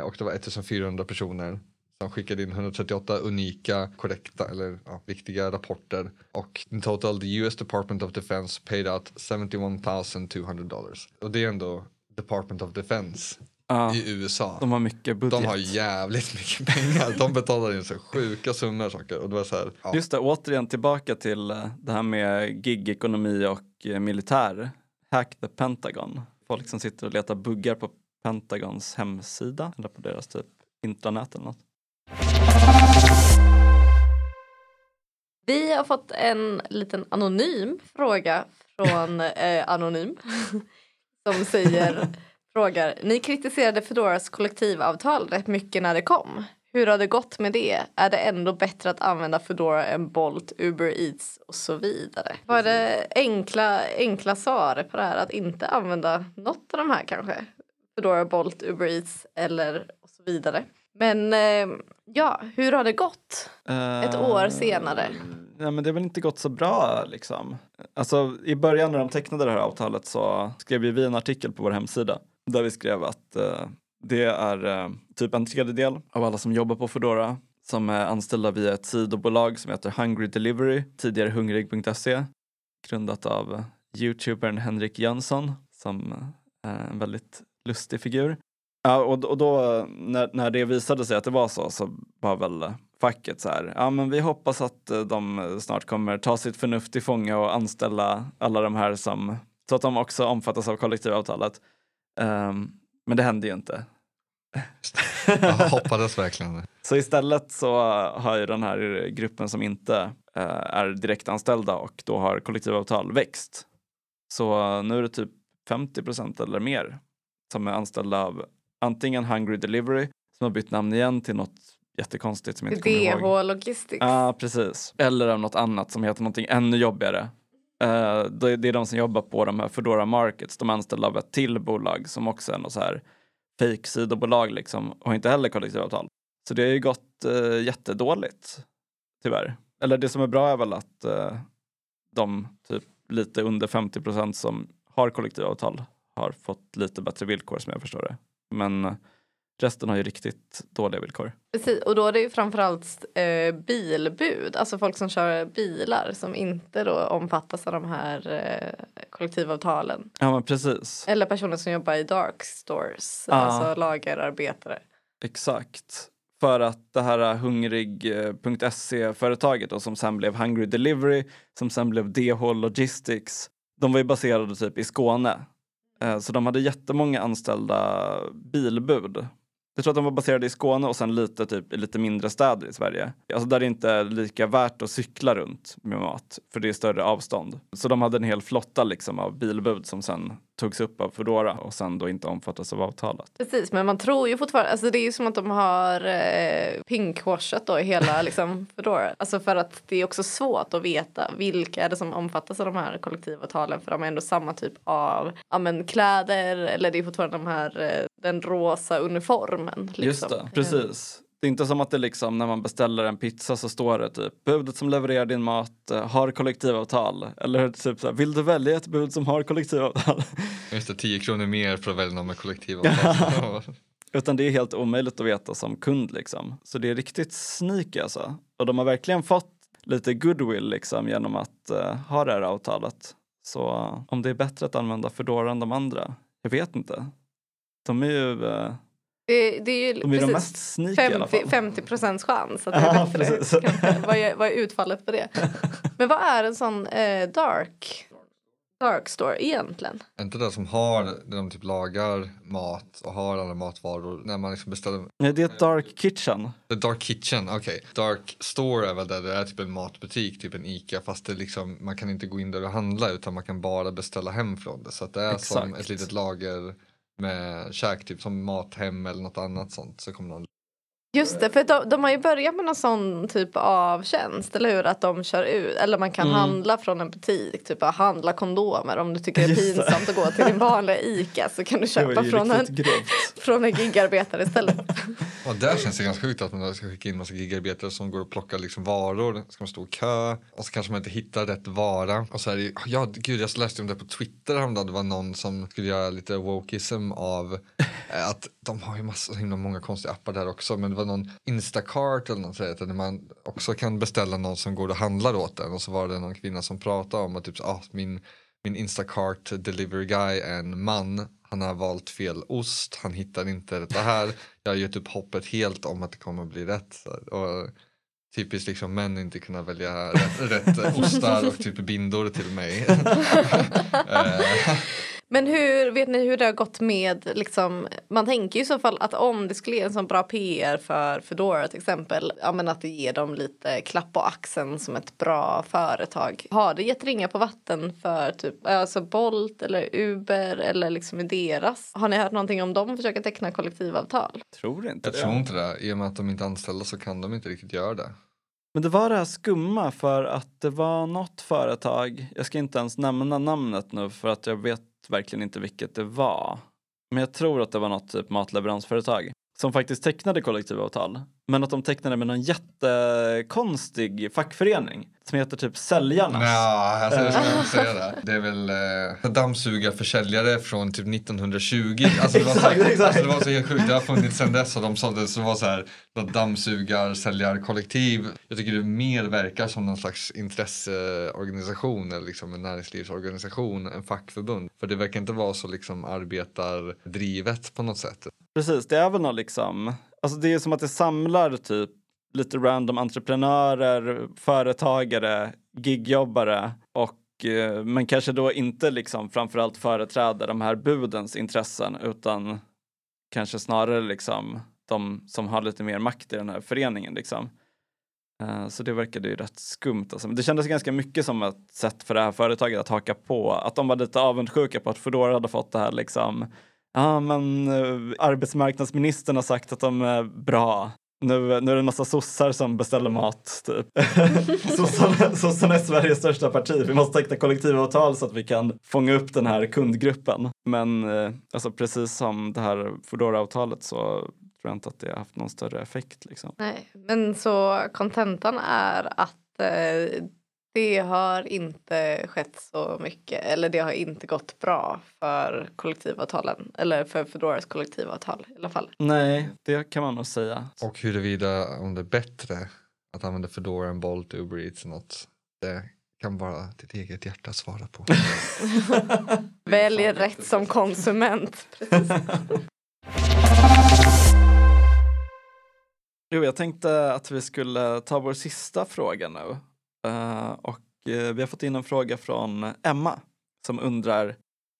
och det var 1400 personer som skickade in 138 unika, korrekta eller ja, viktiga rapporter och in total the US Department of Defense paid out 71,200 dollars. Och det är ändå Department of Defense Ja, i USA. de har mycket budget. De har jävligt mycket pengar. De betalar in så sjuka summor saker. Och det var så här, ja. Just det, återigen tillbaka till eh, det här med gigekonomi och eh, militär. Hack the Pentagon. Folk som sitter och letar buggar på Pentagons hemsida eller på deras typ intranät eller något. Vi har fått en liten anonym fråga från eh, Anonym som säger frågar Ni kritiserade Fedoras kollektivavtal rätt mycket när det kom. Hur har det gått med det? Är det ändå bättre att använda Foodora än Bolt, Uber Eats och så vidare? Vad är det enkla, enkla svaret på det här? Att inte använda något av de här kanske? Foodora, Bolt, Uber Eats eller och så vidare. Men eh, ja, hur har det gått? Ett år senare. Ja, men det har väl inte gått så bra liksom. Alltså i början när de tecknade det här avtalet så skrev ju vi en artikel på vår hemsida där vi skrev att eh, det är eh, typ en tredjedel av alla som jobbar på Foodora som är anställda via ett sidobolag som heter Hungry Delivery, tidigare hungrig.se, grundat av eh, youtubern Henrik Jönsson som eh, är en väldigt lustig figur. Ja, och, och då när, när det visade sig att det var så så var väl facket så här, ja men vi hoppas att eh, de snart kommer ta sitt förnuft i fånga och anställa alla de här som, så att de också omfattas av kollektivavtalet. Ehm, men det hände ju inte. Jag hoppades verkligen. Så istället så har ju den här gruppen som inte eh, är direktanställda och då har kollektivavtal växt. Så nu är det typ 50 procent eller mer som är anställda av antingen Hungry Delivery som har bytt namn igen till något jättekonstigt som jag inte kommer ihåg. DH Logistics. Ja, precis. Eller av något annat som heter någonting ännu jobbigare. Eh, det det är de som jobbar på de här Foodora Markets. De är anställda av ett till bolag som också är något så här fake sidobolag liksom och inte heller kollektivavtal. Så det har ju gått uh, jättedåligt, tyvärr. Eller det som är bra är väl att eh, de typ lite under 50 procent som har kollektivavtal har fått lite bättre villkor som jag förstår det. Men eh, resten har ju riktigt dåliga villkor. Precis, och då är det ju framförallt eh, bilbud, alltså folk som kör bilar som inte då omfattas av de här eh, kollektivavtalen. Ja men precis. Eller personer som jobbar i dark stores, Ja. alltså lagerarbetare. Exakt. För att det här hungrig.se-företaget då, som sen blev Hungry Delivery, som sen blev DH Logistics, de var ju baserade typ i Skåne. Eh, så de hade jättemånga anställda bilbud. Jag tror att de var baserade i Skåne och sen lite typ i lite mindre städer i Sverige. Alltså där det inte är lika värt att cykla runt med mat, för det är större avstånd. Så de hade en hel flotta liksom av bilbud som sen togs upp av Foodora och sen då inte omfattas av avtalet. Precis, men man tror ju fortfarande, alltså det är ju som att de har eh, pinkwashat då i hela liksom Foodora. Alltså för att det är också svårt att veta vilka är det som omfattas av de här kollektivavtalen för de är ändå samma typ av ja, men, kläder eller det är fortfarande de här, eh, den rosa uniformen. Liksom. Just det, precis. Det är inte som att det liksom när man beställer en pizza så står det typ budet som levererar din mat eh, har kollektivavtal. Eller typ så här, vill du välja ett bud som har kollektivavtal? Just det, 10 kronor mer för att välja någon med kollektivavtal. Utan det är helt omöjligt att veta som kund liksom. Så det är riktigt sneaky alltså. Och de har verkligen fått lite goodwill liksom genom att eh, ha det här avtalet. Så om det är bättre att använda Foodora än de andra, jag vet inte. De är ju, eh, Det, det är ju de, är de precis mest sneaky i alla 50, fall. 50 procents chans att det är Ja, bättre. vad, är, vad är utfallet på det? Men vad är en sån eh, dark, dark store egentligen? Är inte det som har, där de typ lagar mat och har alla matvaror när man liksom beställer Nej, det är ett dark kitchen. The Dark Kitchen, okej. Dark Store är väl där det är typ en matbutik, typ en ICA fast det liksom, man kan inte gå in där och handla utan man kan bara beställa hem från det. Så att det är som Exakt. ett litet lager med käk, typ som Mathem eller något annat sånt. Så kommer någon Just det, för de, de har ju börjat med någon sån typ av tjänst, eller hur? Att de kör ut, eller man kan Mm. handla från en butik, typ att handla kondomer. Om du tycker det är pinsamt att gå till din vanliga ICA så kan du köpa från en, grovt. från en gigarbetare istället. Ja, där känns det ganska sjukt att man ska skicka in massa gigarbetare som går och plockar liksom varor. Ska man stå i kö och så kanske man inte hittar rätt vara. Och så är det, ja gud jag läste om det på Twitter häromdagen. Det var någon som skulle göra lite wokeism av eh, att de har ju massa, så himla många konstiga appar där också. Men det var någon Instacart eller något sånt där man också kan beställa någon som går och handlar åt en. Och så var det någon kvinna som pratade om att typ, ah, min, min Instacart delivery guy är en man. Han har valt fel ost, han hittar inte det här. Jag har gett upp hoppet helt om att det kommer bli rätt. Och typiskt liksom män inte kunna välja rätt, rätt ostar och typ bindor till mig. Men hur, vet ni hur det har gått med, liksom, man tänker ju i så fall att om det skulle ge en sån bra PR för Foodora till exempel, ja men att det ger dem lite klapp på axeln som ett bra företag. Har det gett ringa på vatten för typ, alltså Bolt eller Uber eller liksom i deras? Har ni hört någonting om dem försöka teckna kollektivavtal? Tror inte jag det. tror inte det, i och med att de inte är anställda så kan de inte riktigt göra det. Men det var det här skumma för att det var något företag, jag ska inte ens nämna namnet nu för att jag vet verkligen inte vilket det var. Men jag tror att det var något typ matleveransföretag som faktiskt tecknade kollektivavtal. Men att de tecknade med någon jättekonstig fackförening som heter typ Säljarnas. Ja, alltså, jag skulle inte säga det. Det är väl eh, dammsugarförsäljare från typ 1920. Alltså, det, var så, Exakt, alltså, det var så helt sjukt. Det har funnits sedan dess och de sålde så det var så här dammsugarsäljarkollektiv. Jag tycker det mer verkar som någon slags intresseorganisation eller liksom en näringslivsorganisation än fackförbund. För det verkar inte vara så liksom arbetardrivet på något sätt. Precis, det är väl något liksom, alltså det är som att det samlar typ lite random entreprenörer, företagare, gigjobbare och eh, men kanske då inte liksom framförallt företräder de här budens intressen utan kanske snarare liksom de som har lite mer makt i den här föreningen liksom. Eh, Så det verkade ju rätt skumt. Alltså. Det kändes ganska mycket som ett sätt för det här företaget att haka på. Att de var lite avundsjuka på att Foodora hade fått det här liksom Ja, men eh, arbetsmarknadsministern har sagt att de är bra. Nu, nu är det en massa sossar som beställer mat. Typ. Sossarna, sossarna är Sveriges största parti. Vi måste teckna kollektivavtal så att vi kan fånga upp den här kundgruppen. Men eh, alltså, precis som det här Foodora-avtalet så tror jag inte att det har haft någon större effekt. Liksom. Nej, men så kontentan är att eh, det har inte skett så mycket eller det har inte gått bra för kollektivavtalen eller för Foodoras kollektivavtal i alla fall. Nej, det kan man nog säga. Och huruvida om det är bättre att använda Foodora än Bolt, Uber Eats eller något. Det kan bara ditt eget hjärta svara på. Välj rätt som konsument. Jo, jag tänkte att vi skulle ta vår sista fråga nu. Eh, och eh, vi har fått in en fråga från Emma som undrar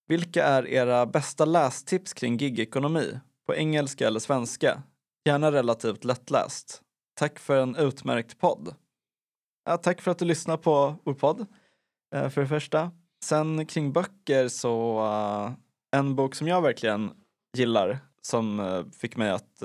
Vilka är era bästa lästips kring gigekonomi? På engelska eller svenska? Gärna relativt lättläst. Tack för en utmärkt podd. Ja, tack för att du lyssnar på vår podd, eh, för det första. Sen kring böcker så en bok som jag verkligen gillar som fick mig att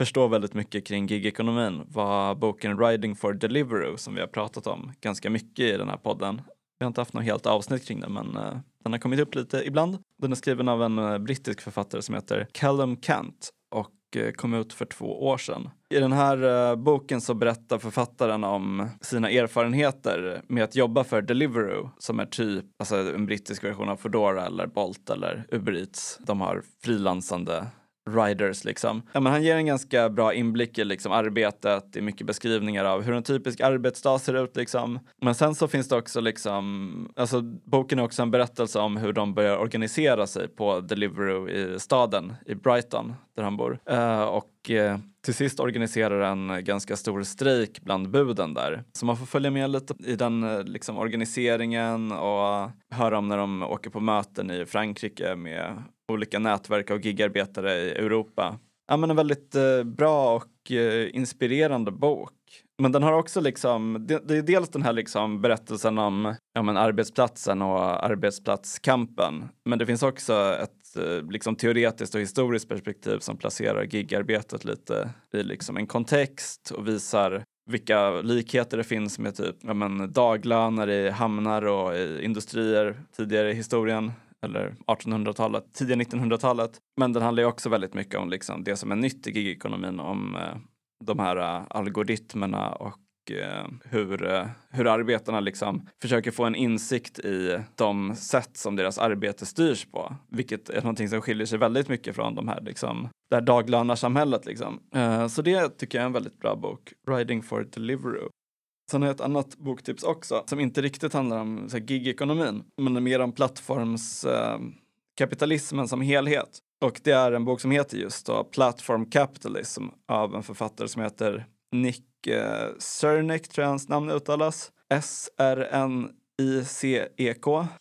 förstår förstå väldigt mycket kring gigekonomin var boken Riding for Deliveroo som vi har pratat om ganska mycket i den här podden. Vi har inte haft något helt avsnitt kring den men eh, den har kommit upp lite ibland. Den är skriven av en eh, brittisk författare som heter Callum Kant och eh, kom ut för två år sedan. I den här boken så berättar författaren om sina erfarenheter med att jobba för Deliveroo som är typ alltså en brittisk version av Foodora eller Bolt eller Uber Eats. De har frilansande riders liksom. Ja, men han ger en ganska bra inblick i liksom arbetet, i mycket beskrivningar av hur en typisk arbetsdag ser ut liksom. Men sen så finns det också liksom, alltså boken är också en berättelse om hur de börjar organisera sig på Deliveroo i staden, i Brighton, där han bor. Uh, och uh, till sist organiserar en ganska stor strejk bland buden där. Så man får följa med lite i den eh, liksom, organiseringen och höra om när de åker på möten i Frankrike med olika nätverk av gigarbetare i Europa. Ja, men en väldigt eh, bra och eh, inspirerande bok. Men den har också liksom, det, det är dels den här liksom berättelsen om ja, men arbetsplatsen och arbetsplatskampen. Men det finns också ett eh, liksom teoretiskt och historiskt perspektiv som placerar gigarbetet lite i liksom en kontext och visar vilka likheter det finns med typ ja, men daglöner i hamnar och i industrier tidigare i historien eller 1800-talet, tidiga 1900-talet. Men den handlar ju också väldigt mycket om liksom det som är nytt i gigekonomin, om eh, de här uh, algoritmerna och eh, hur, eh, hur arbetarna liksom försöker få en insikt i de sätt som deras arbete styrs på. Vilket är någonting som skiljer sig väldigt mycket från de här, liksom, det här daglönarsamhället. Liksom. så det tycker jag är en väldigt bra bok, Riding for Deliveroo. Sen har jag ett annat boktips också som inte riktigt handlar om gigekonomin men mer om plattformskapitalismen som helhet. Och det är en bok som heter just då Platform Capitalism av en författare som heter Nick eh, tror jag hans namn uttalas. S-R-N-I-C-E-K.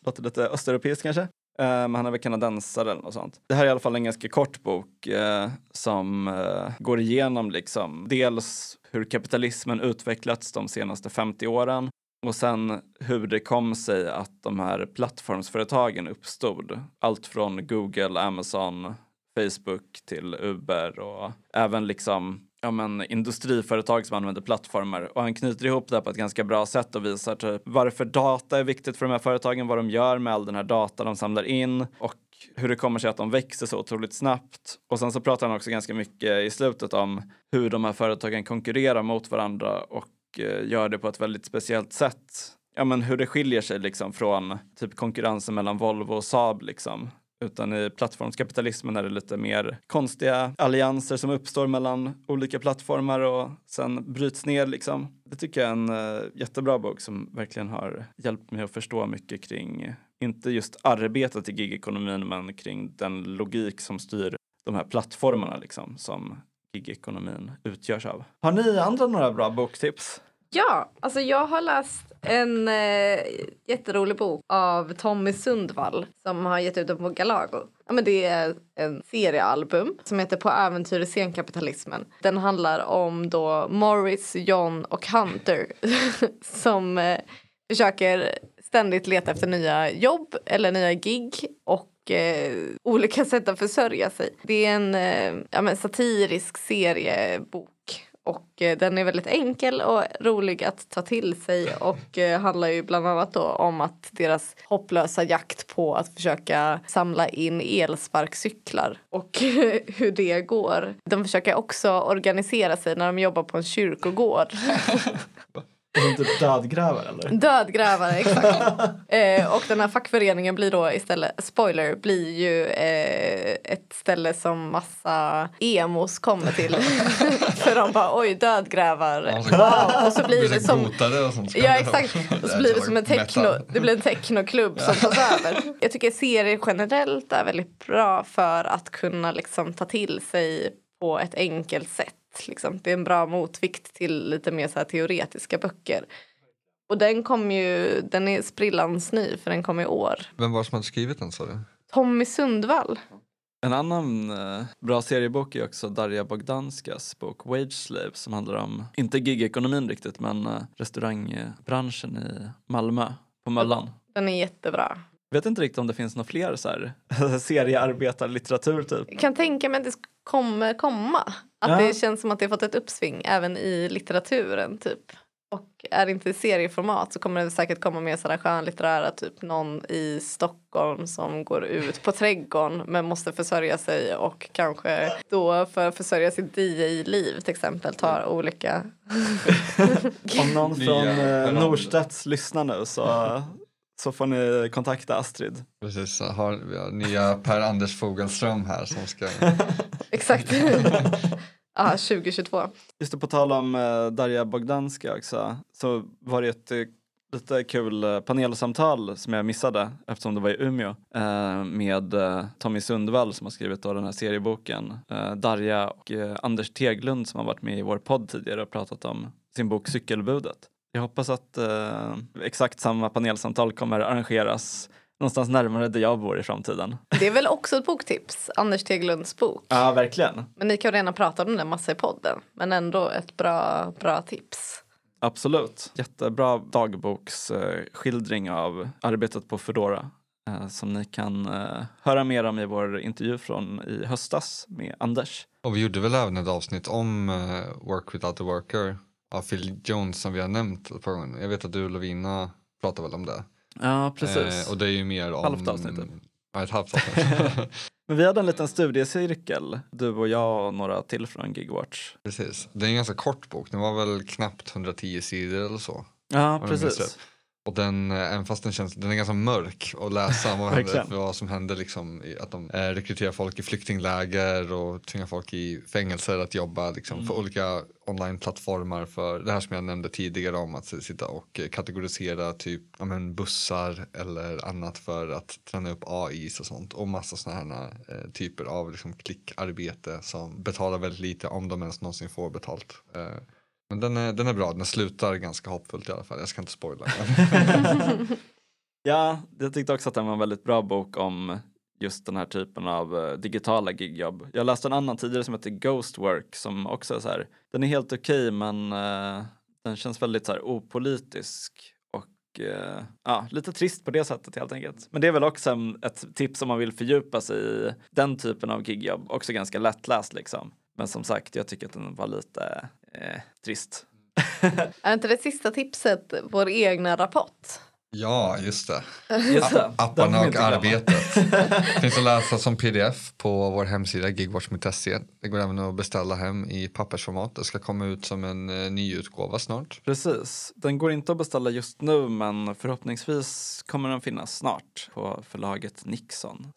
Låter lite östeuropeiskt kanske. Eh, men han är väl kanadensare eller något sånt. Det här är i alla fall en ganska kort bok eh, som eh, går igenom liksom dels hur kapitalismen utvecklats de senaste 50 åren och sen hur det kom sig att de här plattformsföretagen uppstod. Allt från Google, Amazon, Facebook till Uber och även liksom ja, men, industriföretag som använder plattformar. Och han knyter ihop det på ett ganska bra sätt och visar typ varför data är viktigt för de här företagen, vad de gör med all den här data de samlar in och hur det kommer sig att de växer så otroligt snabbt. Och sen så pratar han också ganska mycket i slutet om hur de här företagen konkurrerar mot varandra och Eh, gör det på ett väldigt speciellt sätt. Ja, men hur det skiljer sig liksom från typ konkurrensen mellan Volvo och Saab liksom. Utan i plattformskapitalismen är det lite mer konstiga allianser som uppstår mellan olika plattformar och sen bryts ner liksom. Det tycker jag är en uh, jättebra bok som verkligen har hjälpt mig att förstå mycket kring, inte just arbetet i gigekonomin, men kring den logik som styr de här plattformarna liksom som gigekonomin utgörs av. Har ni andra några bra boktips? Ja, alltså jag har läst en eh, jätterolig bok av Tommy Sundvall som har gett ut den på Galago. Ja, men det är en seriealbum som heter På äventyr i senkapitalismen. Den handlar om då Morris, John och Hunter som eh, försöker ständigt leta efter nya jobb eller nya gig och eh, olika sätt att försörja sig. Det är en eh, ja, men satirisk seriebok och eh, den är väldigt enkel och rolig att ta till sig och eh, handlar ju bland annat om att deras hopplösa jakt på att försöka samla in elsparkcyklar och hur det går. De försöker också organisera sig när de jobbar på en kyrkogård. Som typ dödgrävare eller? Dödgrävare, exakt. eh, och den här fackföreningen blir då istället, spoiler, blir ju eh, ett ställe som massa emos kommer till. För de bara oj dödgrävar. Wow. Och så blir det som... Ja exakt. Och så blir det som en techno, det blir en technoklubb som tas över. Jag tycker serier generellt är väldigt bra för att kunna liksom ta till sig på ett enkelt sätt. Liksom. Det är en bra motvikt till lite mer så teoretiska böcker. Och den kom ju, den är sprillans ny för den kom i år. Vem var det som hade skrivit den sa du? Tommy Sundvall. En annan eh, bra seriebok är också Darja Bogdanskas bok Wage Slave som handlar om, inte gigekonomin riktigt, men eh, restaurangbranschen i Malmö, på Möllan. Den är jättebra. Vet inte riktigt om det finns några fler så här, seriearbetarlitteratur typ. Jag kan tänka mig att det kommer komma. Att ja. det känns som att det har fått ett uppsving även i litteraturen typ. Och är det inte i serieformat så kommer det säkert komma mer sådana skönlitterära typ någon i Stockholm som går ut på trädgården men måste försörja sig och kanske då för att försörja sitt DJ-liv till exempel tar olika Om någon från eh, Norstedts lyssnar nu så så får ni kontakta Astrid. Precis, har vi har nya Per-Anders Fogelström här som ska... Exakt. Ja, 2022. Just det, på tal om uh, Darja Bogdanska också, så var det ett uh, lite kul eh, panelsamtal som jag missade eftersom det var i Umeå eh, med eh, Tommy Sundvall som har skrivit då den här serieboken. Eh, Darja och eh, Anders Teglund som har varit med i vår podd tidigare och pratat om sin bok Cykelbudet. Jag hoppas att eh, exakt samma panelsamtal kommer arrangeras någonstans närmare där jag bor i framtiden. Det är väl också ett boktips, Anders Teglunds bok. Ja, verkligen. Men ni kan redan prata om den massa i podden. Men ändå ett bra, bra tips. Absolut. Jättebra dagboksskildring av arbetet på Foodora eh, som ni kan eh, höra mer om i vår intervju från i höstas med Anders. Och vi gjorde väl även ett avsnitt om uh, Work Without a Worker av Phil Jones som vi har nämnt ett par gånger. Jag vet att du och Lovina pratar väl om det. Ja, precis. Eh, och det är ju mer om... Halvt avsnitt, typ. Ja, ett halvt avsnitt. Men vi hade en liten studiecirkel, du och jag och några till från Gigwatch. Precis. Det är en ganska kort bok, den var väl knappt 110 sidor eller så. Ja, precis. Och den, eh, även fast den känns, den är ganska mörk att läsa vad, händer, vad som händer liksom, att de eh, rekryterar folk i flyktingläger och tvingar folk i fängelser att jobba liksom, för Mm. olika onlineplattformar för det här som jag nämnde tidigare om att sitta och eh, kategorisera typ ja, men bussar eller annat för att träna upp AIs och sånt och massa sådana här eh, typer av liksom, klickarbete som betalar väldigt lite om de ens någonsin får betalt. Eh, men den är, den är bra, den slutar ganska hoppfullt i alla fall. Jag ska inte spoila. Ja, jag tyckte också att den var en väldigt bra bok om just den här typen av eh, digitala gigjobb. Jag läste en annan tidigare som heter Ghostwork som också är så här, den är helt okej men uh, den känns väldigt så här opolitisk och uh, ja, lite trist på det sättet helt enkelt. Men det är väl också ett tips om man vill fördjupa sig i den typen av gigjobb, också ganska lättläst liksom. Men som sagt, jag tycker att den var lite eh, trist. Är inte det sista tipset vår egna rapport? Ja, just det. Just det, Apparna vi och arbetet. Finns att läsa som pdf på vår hemsida gigwatch.se. Det går även att beställa hem i pappersformat. Det ska komma ut som en eh, ny utgåva snart. Precis. Den går inte att beställa just nu men förhoppningsvis kommer den finnas snart på förlaget Nixon.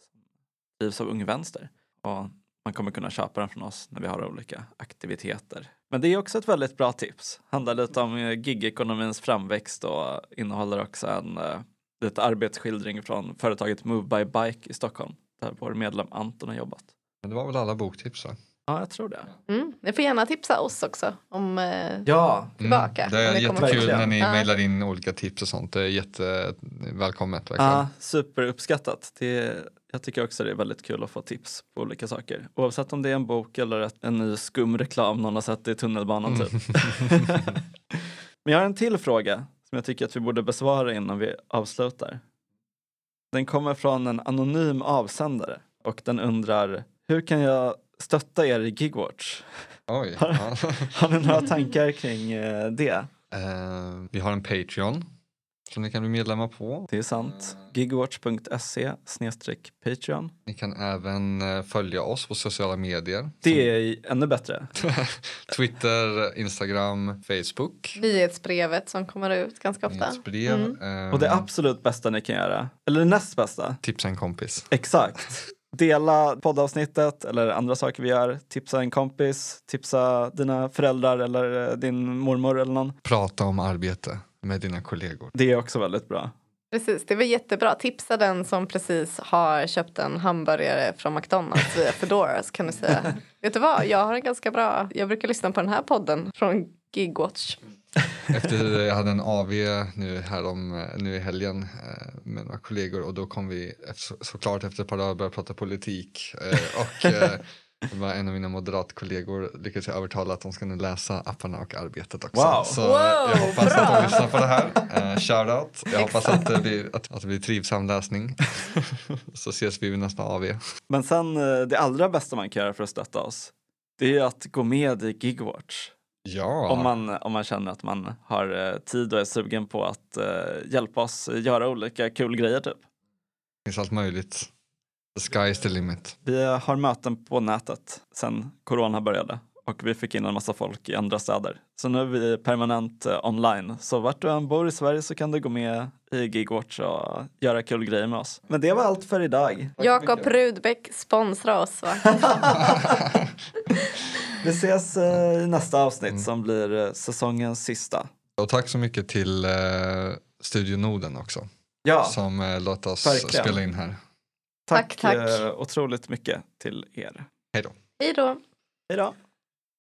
Drivs av Ung Vänster. Och man kommer kunna köpa den från oss när vi har olika aktiviteter. Men det är också ett väldigt bra tips. Handlar lite om eh, gigekonomins framväxt och innehåller också en eh, lite arbetsskildring från företaget Move by Bike i Stockholm där vår medlem Anton har jobbat. Men det var väl alla boktips? Ja, jag tror det. Mm. Ni får gärna tipsa oss också om eh, Ja, tillbaka. Det om är jättekul när ni Ja. mejlar in olika tips och sånt. Det är jättevälkommet verkligen. Ja, superuppskattat. Det, jag tycker också det är väldigt kul att få tips på olika saker. Oavsett om det är en bok eller en ny skum reklam någon har sett i tunnelbanan typ. Men jag har en till fråga som jag tycker att vi borde besvara innan vi avslutar. Den kommer från en anonym avsändare och den undrar Hur kan jag stötta er i Gigwatch? Oj. Ja. Har ni några tankar kring eh, det? Eh, vi har en Patreon som ni kan bli medlemmar på. Det är sant. Gigwatch.se Patreon. Ni kan även eh, följa oss på sociala medier. Det är ännu bättre. Twitter, Instagram, Facebook. nyhetsbrevet som kommer ut ganska ofta. Nyhetsbrev. Mm. eh, Och det absolut bästa ni kan göra, eller det näst bästa, Tipsa en kompis. exakt. Dela poddavsnittet eller andra saker vi gör. Tipsa en kompis, tipsa dina föräldrar eller eh, din mormor eller någon. Prata om arbete med dina kollegor. Det är också väldigt bra. Precis, det var jättebra. Tipsa den som precis har köpt en hamburgare från McDonalds via Foodora så kan du säga Vet du vad, jag har en ganska bra, jag brukar lyssna på den här podden från Gigwatch. Efter, jag hade en AV nu, här om, nu i helgen eh, med några kollegor och då kom vi efter, såklart efter ett par dagar börja prata politik eh, och eh, var en av mina moderatkollegor lyckades jag övertala att de ska nu läsa apparna och arbetet också. Wow. Så eh, Wow, jag hoppas bra. att de lyssnar på det här. Eh, shout out. Jag hoppas att det, blir, att, att det blir trivsam läsning. Så ses vi vid nästa AV. Men sen eh, det allra bästa man kan göra för att stötta oss, det är att gå med i Gigwatch. Ja, Om, man, om man känner att man har eh, tid och är sugen på att eh, hjälpa oss göra olika kul grejer typ. det finns allt möjligt. The sky is the limit. Vi har möten på nätet sen corona började och vi fick in en massa folk i andra städer. Så nu är vi permanent eh, online. Så vart du än bor i Sverige så kan du gå med i Gigwatch och göra kul grejer med oss. Men det var allt för idag. Jakob Rudbeck sponsra oss va? Vi ses eh, i nästa avsnitt som blir eh, säsongens sista. Och tack så mycket till eh, Studio Norden också. Ja, Som eh, låt oss Verkligen. spela in här. Tack, Tack, tack. eh, otroligt mycket till er. Hej då. Hej då. Hej då.